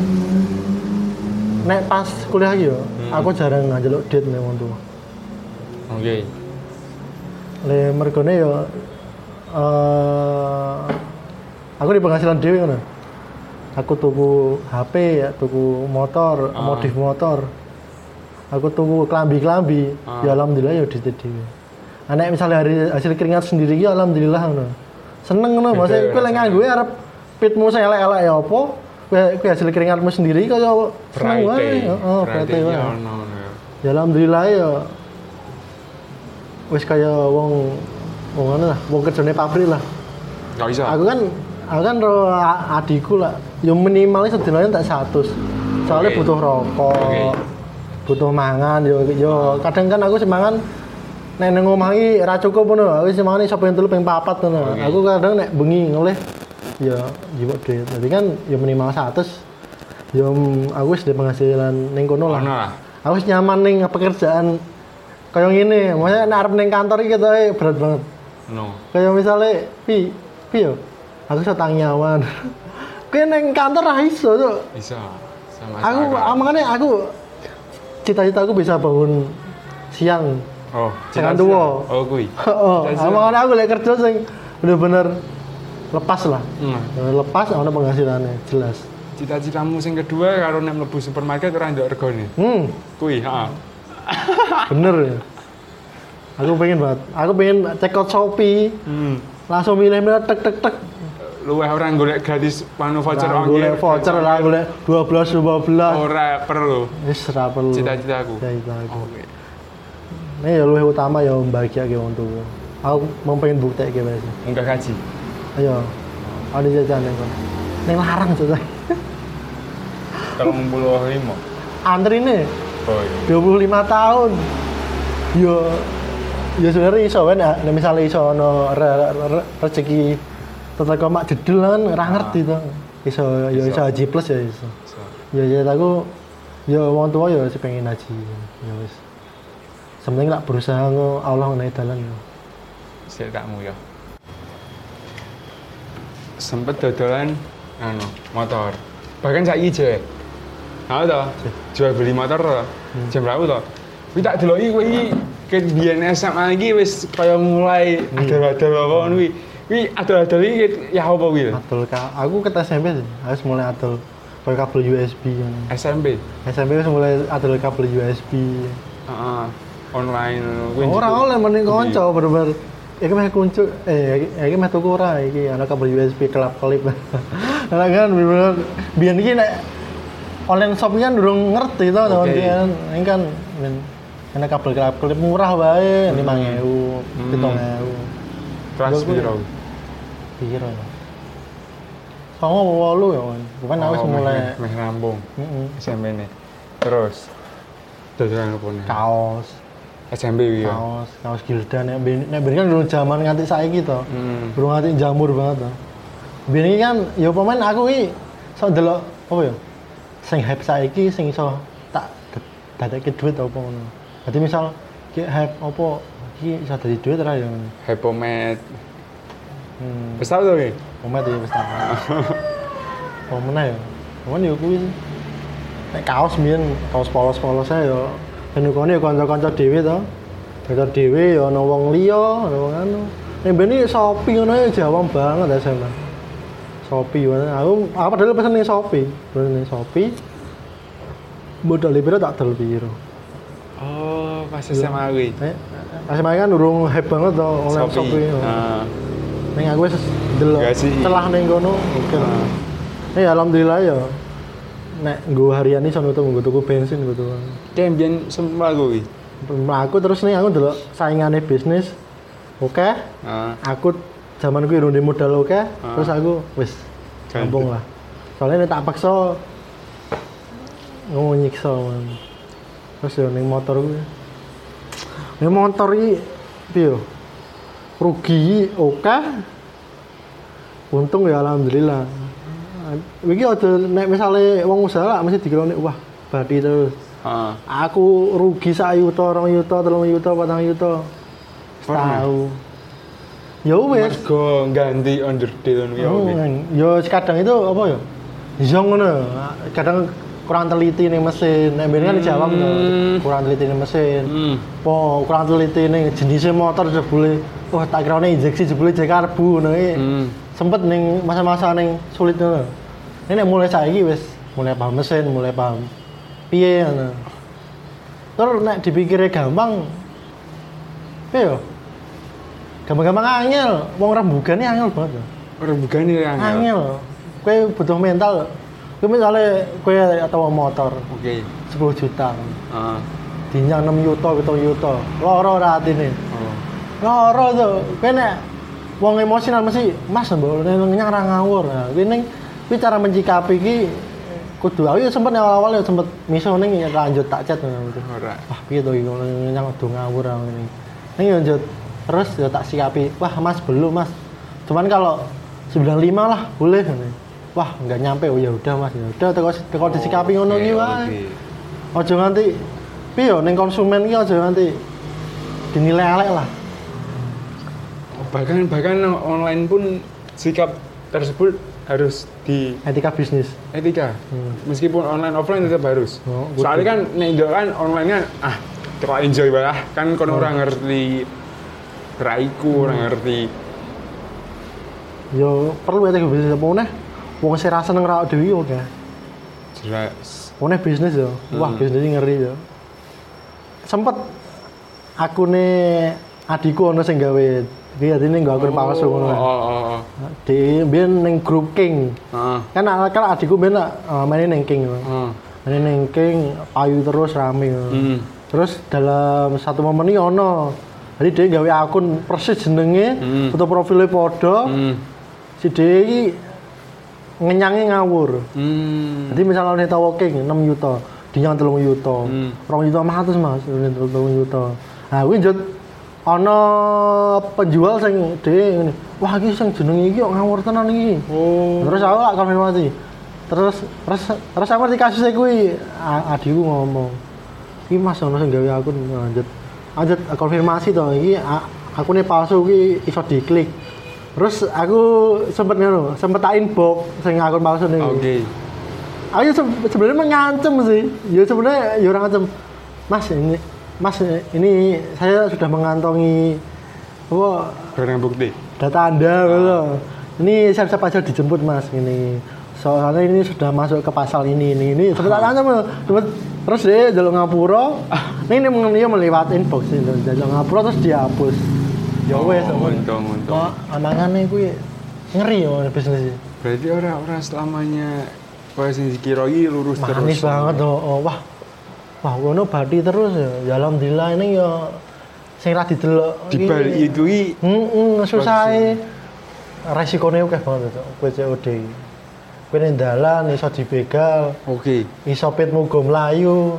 nek pas kuliah iki yo, aku jarang nganjeluk date nek wong tuwa. Oke Le mergone yo eh aku di penghasilan dhewe ngono. Aku tuku HP, ya, tuku motor, Ah. modif motor. Aku tuku klambi-klambi, Ah. ya alhamdulillah ya di dhewe. Anak misalnya hari hasil keringat sendiri ya alhamdulillah ngono. Seneng ngono, maksudnya ya kowe lek nganggo arep pitmu sing elek-elek ya apa? Kowe hasil keringatmu sendiri kaya seneng wae. Heeh, wae. ya Ya alhamdulillah ya wis kaya wong wong ngono lah, wong kerjane pabrik lah. nggak bisa Aku kan aku kan ro adikku lah, ya minimal sedinanya tak 100. Soalnya Oke. butuh rokok, Oke. butuh mangan, yo yo kadang kan aku semangan nek nang omah iki ora cukup ngono. Aku semangan iso pengen telu pengen papat ngono. Oke. Aku kadang nek bengi ngelih ya jiwak duit. Jadi kan ya minimal 100. Ya aku wis penghasilan ning kono lah Ono lah. aku wis nyaman ning pekerjaan kayak gini maksudnya nek arep ning kantor iki ketoke berat banget. No. Kayak misalnya pi pi yo aku iso tangyawan kowe ning kantor ra iso tuh bisa sama aku sama. makanya aku cita-cita aku bisa bangun siang. Oh cita-cita. tua. oh kui. Oh Cita-cita. makanya aku lek kerja sing bener-bener lepas lah. Hmm. lepas ono penghasilannya jelas. Cita-citamu sing kedua karo nek mlebu supermarket ora ndok regane hmm. Kui ha bener ya. Aku pengen banget. Aku pengen check out Shopee. Hmm. Langsung milih-milih tek tek tek. Luwih ora golek gratis panu voucher ongkir. golek voucher lah golek 12 12 ora perlu. Wis ra perlu. Cita-citaku cita aku. Oke. Ini ya luwih utama ya bahagia ke tuwa. Aku mau pengen bukti ke wis munggah gaji. Ayo. Ada jajan ning kono? Ning larang jajan telung puluh lima. Antri nih oh iya 25 tahun. Yo ya sebenarnya iso kan ya. Misalnya iso ono re- re- re- rezeki tetep mak jedul kan ora ngerti to. Iso ya iso. haji plus ya iso. So. ya ya aku ya wong tua ya sih pengen haji. Ya wis. Sementing tak berusaha ngo Allah ngenai dalan ya sik takmu ya sempet dodolan anu motor. Bahkan saiki je Tahu toh, jual beli motor toh, jam berapa toh? Wih tak deloki kowe iki ket biyen SMA iki wis kaya mulai adol-adol apa ngono kuwi. Wih adol-adol iki ket ya apa kuwi? adol ka aku ket SMP harus mulai adol pakai kabel USB kan SMP. SMP wis mulai adol kabel USB Heeh. Online kuwi. Ora oleh mending kanca bener-bener iki meh kunci eh iki- meh tuku ora iki ana kabel USB kelap-kelip. Lah kan bener biyen iki nek online shop kan durung ngerti Oke. okay. kan ini kan men ana kabel kelap-kelip murah wae 5000, Hmm. 7000. Kelas Gua- piro? Piro ya? Sama walu ya, Wan. bukan aku Oh, mulai meh- Heeh. SMP ini. Terus dodolan apa kaos, SMP ya. kaos, kaos Gildan nek ben nek ben kan durung zaman nganti saiki to. Hmm. Durung nganti jamur banget to. Iki kan ya pemain aku iki sok ndelok apa ya? Sing hype saiki sing iso tak dadekke duit apa ngono. Dadi misal ki hype apa iki iso dadi duit ora ya. Hypomed. Hmm, Wis tau to pemain ya wis tak. Oh meneh ya. Cuman ya kuwi sih. nek kaos mbiyen kaos polos-polos ae ya penukane ya kanca-kanca dhewe to. Kanca dhewe ya ana wong liya, ana wong anu. Nek ben iki Shopee ngono ya jawab banget ya sama. Shopee. Aku aku padahal pesen ning Shopee, pesen ning Shopee. Modal piro tak piro. Oh, pas SMA kuwi. Eh, pas main kan durung hype banget to online Shopee. Nah, Ning aku wis delok celah ning kono oke lah. nah. Eh alhamdulillah ya. Nek nggo harian iki sono nggo tuku bensin gitu. Kayak mbiyen semua kuwi. Aku terus nih aku delok saingane bisnis. Oke, Heeh. aku zaman kuwi runde modal oke, terus aku wis kampung lah. Soalnya nek tak paksa ngomong nyiksa man. Terus ya ning motor kuwi. Ning motor iki piye? Rugi oke. Untung ya alhamdulillah. Iki aja nek misale wong usaha lah mesti dikira nek wah badi terus. Heeh. Aku rugi sak yuta, rong yuta, telung yuta, patang yuta. Tahu. Ya wis. Mergo ganti ya. Hmm, Yo kadang itu apa ya? Iya ngono. Kadang kurang teliti nih mesin. Nek kan dijawab Hmm. kurang teliti nih mesin. Hmm. Po kurang teliti nih jenisnya motor jebule. Wah tak kira injeksi jebule jek karbu ngono. Hmm. Sempet ning masa-masa ning sulit ngono. Ini mulai saiki wis mulai paham mesin, mulai paham piye ngono. Terus nek dipikirnya gampang piye yo? Gampang-gampang angel, wong rembugane angel banget. lho. Ora bugane ya. Angel. Angel. Kowe butuh mental. Kowe misalnya kowe atau motor Oke. 10 juta. Heeh. Dinyang 6 yuta, 7 yuta. Loro ora atine. Oh. Loro tuh. Kowe nek wong emosional mesti Mas mbok nyang ra ngawur. Nah, kowe ning kuwi cara mencikapi iki kudu aku ya sempet awal-awal ya sempet miso ning ya lanjut tak chat ngono. Ora. Wah, piye to iki nyang do ngawur. Ning ya lanjut terus ya tak sikapi. Wah, Mas belum, Mas. Cuman kalau 95 lah boleh. Wah, nggak nyampe. Oh ya udah, Mas. Ya udah teko teko disikapi ngono iki wae. oke. Aja nganti piye ning konsumen iki aja nganti dinilai elek lah. Bahkan bahkan online pun sikap tersebut harus di Etika bisnis. etika. Hmm. Meskipun online offline tetap harus. Oh. Soalnya kan nek Indo kan online kan ah terlalu enjoy banget kan kon Hmm. orang ngerti raiku, orang ngerti Yo perlu etika bisnis apa meneh. Wong sing ra seneng ra dhewe yo oke. jelas. Meneh bisnis yo. Wah, Hmm. bisnis iki ngeri yo. Sempet akune adikku ono sing gawe iki atine nggo akun palsu Oh, ngono. oh, oh, oh. Di biyen ning grup King. Heeh. Kan kan adikku biyen uh, main ning King. Heeh. Main ning King payu terus rame. Hmm. Terus dalam satu momen ini ono. Jadi dia gawe akun persis jenenge, Hmm. foto profilnya podo. Hmm. Si dia ngenyangi ngawur. Hmm. Jadi misalnya nih tahu king 6 juta, dinyang telung juta, Hmm. rong juta mah mas, ini telung juta. Nah, gue jod ono penjual sing dia ini, wah iki sing jenenge iki kok ngawur tenan iki. Oh. Terus aku lah konfirmasi. Terus terus terus aku ngerti kasusnya kuwi A- adikku ngomong. Iki Mas ono sing gawe akun lanjut. Lanjut konfirmasi to iki a- akune palsu iki iso diklik. Terus aku sempet ngono, sempet tak inbox sing akun palsu nih. Oke. Aku ya se- sebenarnya mengancam sih. Ya sebenarnya ya orang ngancam. Mas ini Mas ini saya sudah mengantongi apa Barang bukti. data anda gitu. Ini siap-siap aja dijemput mas ini. Soalnya ini sudah masuk ke pasal ini ini ini. Sebentar aja mas. Terus terus dia jalur ngapura. Ini ini mengenai dia melewati inbox itu. Jalur ngapura terus dihapus. Ya wes. Oh, untung, untung. Amangannya gue ngeri ya bisnis ini. Berarti orang-orang selamanya sing dikira iki lurus terus. Manis banget tuh. Oh, wah. Wah, ngono badi terus ya. Ya alhamdulillah ini ya sing ra didelok. Di balik itu iki Heeh, susah Resikonya oke banget itu, kue COD. Kue ning dalan iso dibegal, oke. iso pit mugo mlayu.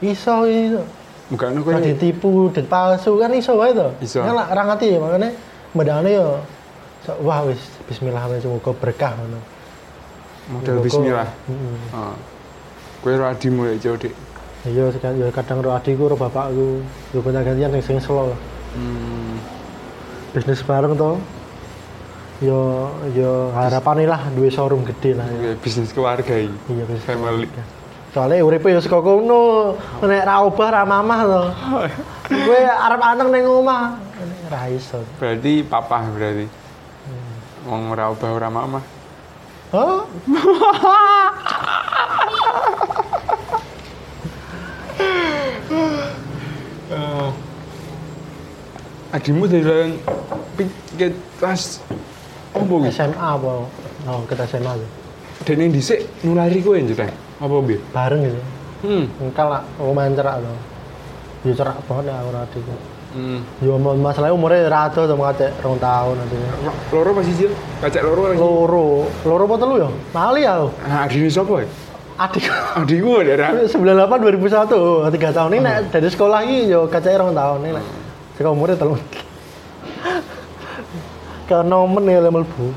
Iso itu. Bukan Kok kowe ditipu, dit palsu kan iso wae to. Iso. Kan lah, ra ngerti ya makane medane yo so- wah wis bismillah wis muga berkah ngono. modal Muga- bismillah. Heeh. Heeh. Kowe ora adimu ya COD. Iya sekarang ya kadang ro adikku ro bapakku, yo gonta gantian sing sing selo. Hmm. Bisnis bareng to. Yo yo harapan lah duwe showroom gede lah ya. Oke, bisnis keluarga. Iya bisnis Family. Soalnya uripe ya saka kono. Nek ra obah ra mamah to. Kowe arep anteng ning omah. Ra iso. Berarti papa berarti. Wong ora obah ora mama. Hah? Eh, Adimu dalan piket tas opo kuwi? SMA apa? Oh, kita SMA ya. Dan yang dhisik nulari kowe njeneng. Apa piye? Bareng gitu. Hmm. Engkal lah, lumayan cerak to. Ya cerak banget ya ora adikku. Hmm. Ya mau- masalahnya umurnya rada to ngacek rong tahun artinya. Loro pas siji, kacek loro lagi. Loro, loro apa telu ya? Lali aku. Ah, adine sapa? ya? Adik Adikku daerah. 98 2001, oh, tiga tahun ini nek dari sekolah ini yo kacake rong tahun ini. Sekolah umurnya telu. Ke nomen ya lemel bu.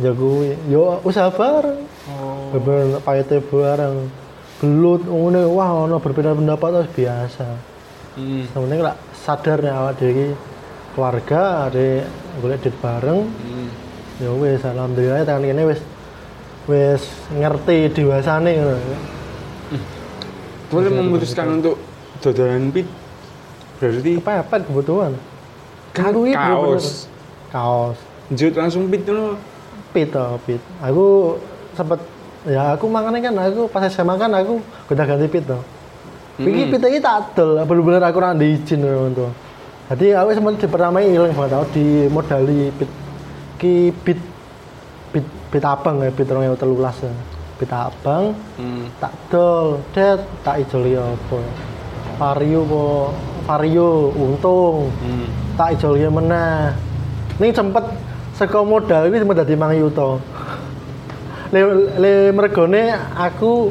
Ya kuwi, yo usaha bareng. Oh. Bener payete bareng. Gelut ngene wah ono berbeda pendapat terus biasa. Hmm. Sebenarnya lah sadar nih awak dhewe iki keluarga, ada golek duit bareng. Hmm. Ya wis alhamdulillah tekan kene wis wis ngerti dewasane ngono. Boleh memutuskan untuk dodolan pit berarti Kepepet kebutuhan. kan bener-bener- kaos. Kaos. Jut langsung pit dulu. Pit toh, pit. Aku sempet ya aku makanya kan aku pas SMA kan aku udah ganti pit toh. Iki Mm. pit iki tak adol, bener-bener aku ora diizin tuh. Jadi aku sempat dipertamai ilang banget tau di modali pit ki pit pit pit abang ya pit 2013 ya. Pit abang Hmm. tak dol, det tak ijoli apa. Vario apa Vario untung Hmm. tak ijoli meneh. Ini sempet saka modal iki sempet dadi 5 yuta. Le, le mergone aku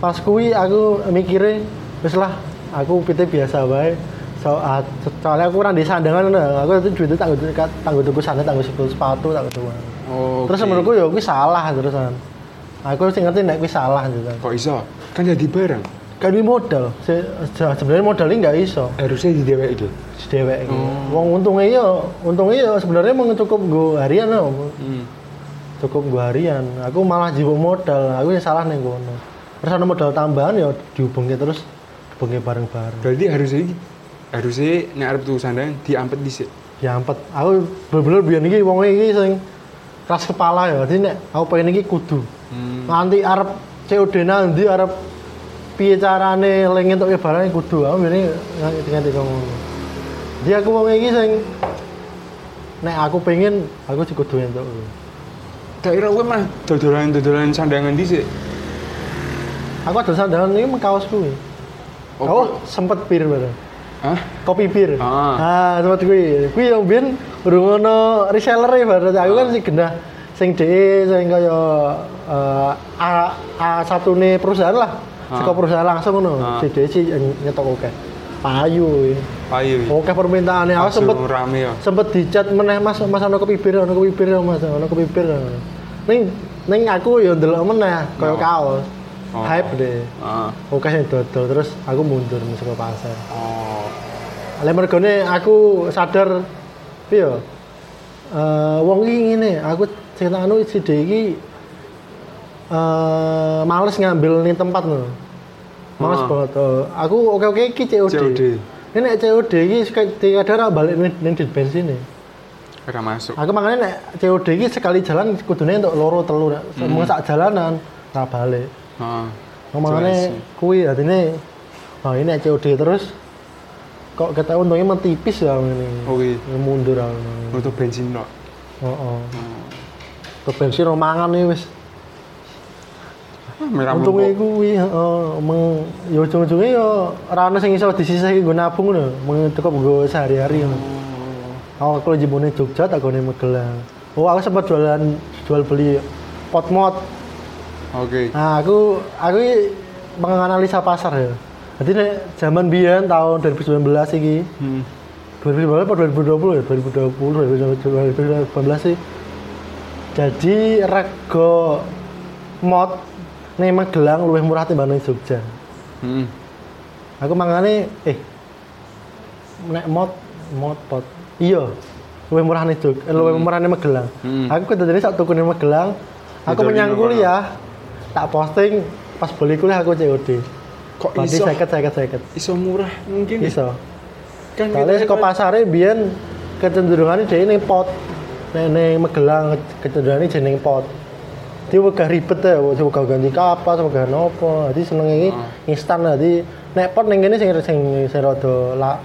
pas kuwi aku mikire wis lah aku pite biasa wae. So, ah, soalnya aku ora di sandangan aku itu duitnya tak tak tanggo tuku sandal, tanggo sepatu, sepatu tak tuku. Oh, Terus menurutku ya kuwi salah terusan. Aku sih ngerti nek kuwi salah gitu. kok iso? Kan jadi barang. Kan ini modal. Se- se- Sebenarnya modalnya nggak iso. Harusnya di dewek itu. Dewek. Oh. Wong untungnya ya, untungnya ya sebenarnya mau cukup gue harian ya. Hmm. Cukup gue harian. Aku malah jiwa modal. Aku yang salah nih kono. Terus ada modal tambahan ya dihubungi terus dihubungi bareng-bareng. Berarti harusnya harusnya nek arep tuku sandang diampet dhisik. Ya ampet. Aku bener-bener biar iki wong iki sing keras kepala ya. Jadi nek aku pengen iki kudu. Hmm. Nanti arep COD nanti arep piye carane leng entuk barang kudu. Aku biar ngerti-ngerti ngono. Jadi aku wong iki sing nek aku pengen aku sih kudu entuk. Kira kowe mah dodolan-dodolan sandangan dhisik. Aku ada sandangan ini kaos kuwi. Oh, Oh, sempet bir bareng. Hah? Kopi bir. Ah. Ah, sempet kuwi. Kuwi yang biyen urung ono reseller e bareng. Aku kan sing genah sing DE sing kaya eh, A A1 ne perusahaan lah. Ah. Saka perusahaan langsung ngono. Ah. Si DE sih nyetok oke. Payu. Payu. Oke permintaannya aku Langsung sempet rame ya. sempet dicat meneh Mas Mas ono kopi bir, ono kopi bir Mas, ono kopi bir. Ning ning aku ya ndelok meneh kaya Oh. kaos. Oh. Hype deh. Ah. Oke sing dodol terus aku mundur saka pasar. Oh. Lah mergone aku sadar piye ya? Eh wong iki ngene, aku anu si D eh males ngambil ning tempat lho. Males Ah. banget. oh. Aku oke-oke iki COD. COD. Ini nek COD iki kadang ora balik ning ning di bensin nih. Ora masuk. Aku makanya nek COD iki sekali jalan kudune untuk loro telu nek Hmm. sak jalanan ora balik. Heeh. Ngomongane Jelas sih. kuwi artine oh ini COD terus kok kita untungnya emang tipis ya ini. Oke. Ya mundur aku. Untuk bensin tok. Heeh. Ke bensin romangan nih wis. Ah, Merah Untungnya mumpuk. kuwi heeh meng ya ujung-ujungnya ya ora ono sing iso disisihke nggo nabung lho, mung cukup nggo sehari-hari ngono. Oh. Aku jebone Jogja tak gone Magelang. Oh, aku sempat jualan jual beli pot mod. Oke. Nah, aku aku menganalisa pasar ya. Jadi nek zaman biyen tahun 2019 iki, Hmm. 2019 atau 2020 ya, 2020, 2019 sih. Jadi rego mod ning Magelang luwih murah timbang Jogja. Hmm. Aku mangane eh nek mod mod pot. Iya. Luwih murah ning Jogja, eh, luwih murah ning Magelang. Hmm. Aku kedadene sak tuku ning Magelang. Aku menyang kuliah. Tak posting pas beli kuliah aku COD. Kok Berarti iso? seket seket seket. Iso murah mungkin. Iso. Kan kita- saka pasare biyen kecenderungannya dia ning pot. Nek ning Magelang kecenderungannya jeneng pot. Dia wegah ribet ya, wegah ganti kapas, wegah nopo. Jadi seneng iki Ah. instan jadi nek pot ning kene sing sing sing rada la-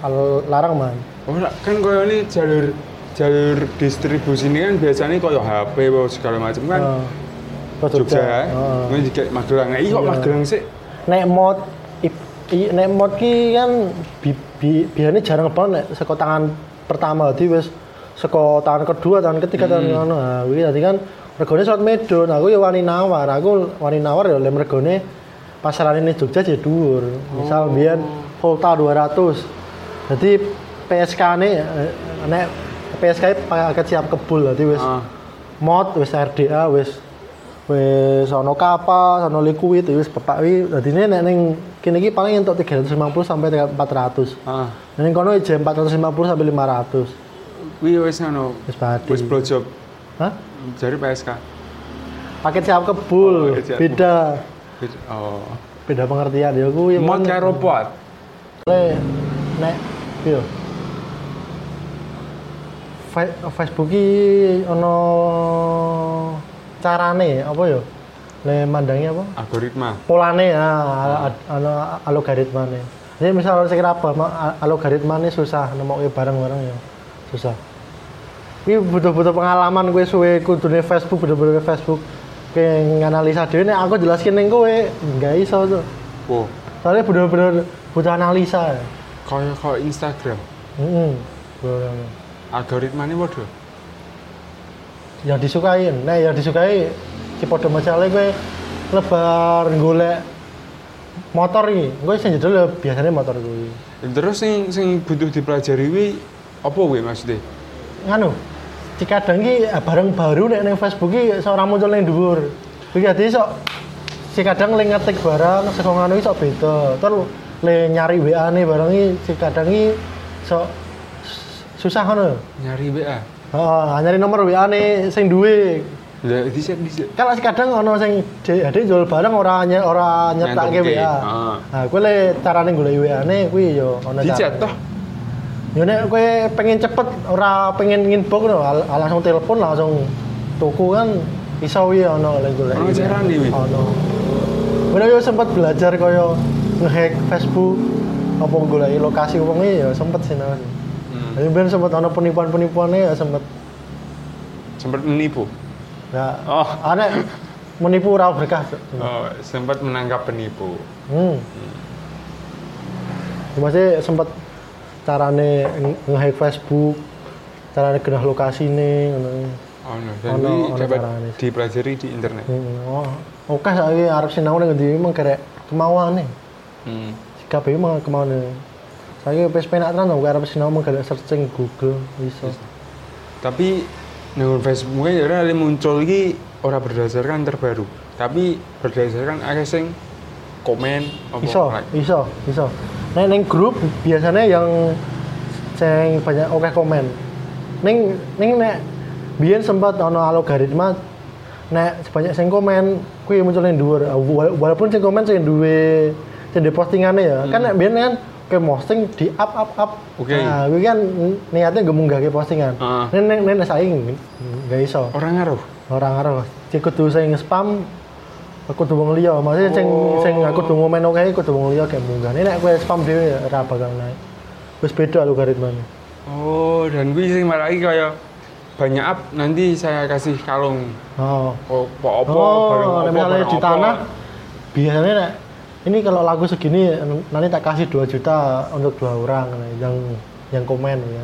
larang man. Oh, kan koyo ini jalur jalur distribusi ini kan biasanya koyo HP apa segala macam kan. Kok Jogja, Heeh. ini juga Magelang. Nah, iya kok Iya. Magelang sih? Nek mod i- nek mod ki kan bi, bi, biasanya jarang banget nek saka tangan pertama jadi wis saka tangan kedua, tangan ketiga, tangan Hmm. ngono. Nah, dadi kan regane surat medon. Aku ya wani nawar. Aku wani nawar ya lem regane pasaran ini Jogja jadi dhuwur. Misal Oh. biyen Volta 200. Jadi PSK ne eh, nek PSK paket siap kebul dadi wis Ah. mod wis RDA wis wis ana kapal ana liquid wis pepak wi dadine nek ning kene iki paling entuk 350 sampai 400 Ah. ning kono jam 450 sampai 500 Kuwi wis ngono. wis padi Wis blowjob. Hah? Jari PSK. paket siap kebul. Oh, siap beda. Oh. beda pengertian. Ya kuwi Mod karo pot. le nek yo. Fa- Facebook ki ono carane apa yo? Le mandangi apa? Algoritma. polane ya a- ana algoritmane. Jadi misal saya kira apa algoritmane susah nemokke barang-barang ya susah ini butuh-butuh pengalaman gue suwe kudune Facebook bener-bener Facebook kayak nganalisa dhewe nek aku jelaskin ning kowe nggak iso tuh Wow. soalnya bener-bener butuh analisa ya Kayak kok Instagram. Heeh. bener-bener. Algoritmanya waduh. yang disukai nah yang disukai si podo masalah gue lebar golek motor iki gue sing jedel ya biasanya motor gue Terus sing sing butuh dipelajari kuwi apa kuwi maksudnya? nganu si kadang ki eh, barang baru nek ning Facebook ki seorang muncul ning dhuwur iki ati sok si kadang le ngetik barang saka ngono sok beda terus le nyari WA ne barang iki si kadang ki sok susah ngono Nyari WA. heeh nyari nomor WA ne sing duwe Lah dhisik. kan si kadang ono sing ada jual barang ora ora nyetake Nyantuke. WA Ah. nah kuwi le carane golek WA ne kuwi yo ono Dicat toh. Ya nek kowe pengen cepet ora pengen inbox no, al- langsung telepon langsung tuku kan iso wi ono lek golek. Ono carane wi? Ono. Kowe yo sempat belajar kaya ngehack Facebook apa golek lokasi wong iki ya sempet sih nang. Hmm. Jadi ben sempet ono penipuan-penipuannya ya sempet. Sempat menipu. Ya, Oh. aneh menipu ora berkah. Oh, sempat menangkap penipu. Hmm. Masih sempat carane nge- nge-hack Facebook, carane genah lokasine ngono. Oh, Ono- ono dapat dipelajari di internet. Hmm, oh, oke saiki arep sinau ning ngendi emang kerek kemauane. Hmm. Kabeh emang kemauane. Saiki wis penak tenan to arep sinau mung gara searching Google iso. Tapi nang Facebook ya ora muncul iki ora berdasarkan terbaru, tapi berdasarkan akeh sing komen apa Iso, like. iso, iso. Nek ning grup biasanya yang sing banyak oke komen. Ning ning nek biyen sempat ono algoritma nek sebanyak sing komen kuwi muncul ning dhuwur. Wala- Walaupun sing komen sing duwe sing di postingane ya. Kan nek biyen kan ke posting di up up up. Oke. Nah, kuwi kan niatnya nggak munggahke postingan. Heeh. Nek nek nek saiki nggak iso. Orang ngaruh. Orang ngaruh. Sing kudu sing spam kudu wong liya. Maksudnya sing Oh. sing aku kudu ngomen oke kudu wong liya kayak munggah. Ini nek kowe spam dhewe ya ora bakal naik. Wis beda algoritmanya. Oh, dan gue sing lagi kayak banyak up nanti saya kasih kalung Oh. apa Oh, barang nek apa misalnya di tanah biasanya nek ini kalau lagu segini nanti tak kasih 2 juta untuk dua orang nah, yang yang komen ya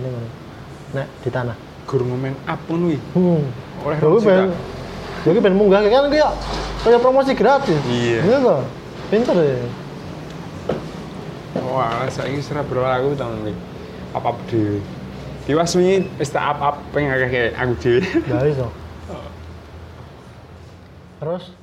nek di tanah. Gur ngomen up pun wi. Hmm. Oleh Jadi rong ben juta. Jadi ben munggah kan kayak kayak promosi gratis. Iya. Iya toh. Pinter ya. Wah, saiki serah berlaku tau nih. Up up dhewe. Tiwas tak up up pengen akeh aku dhewe. Gak iso. Terus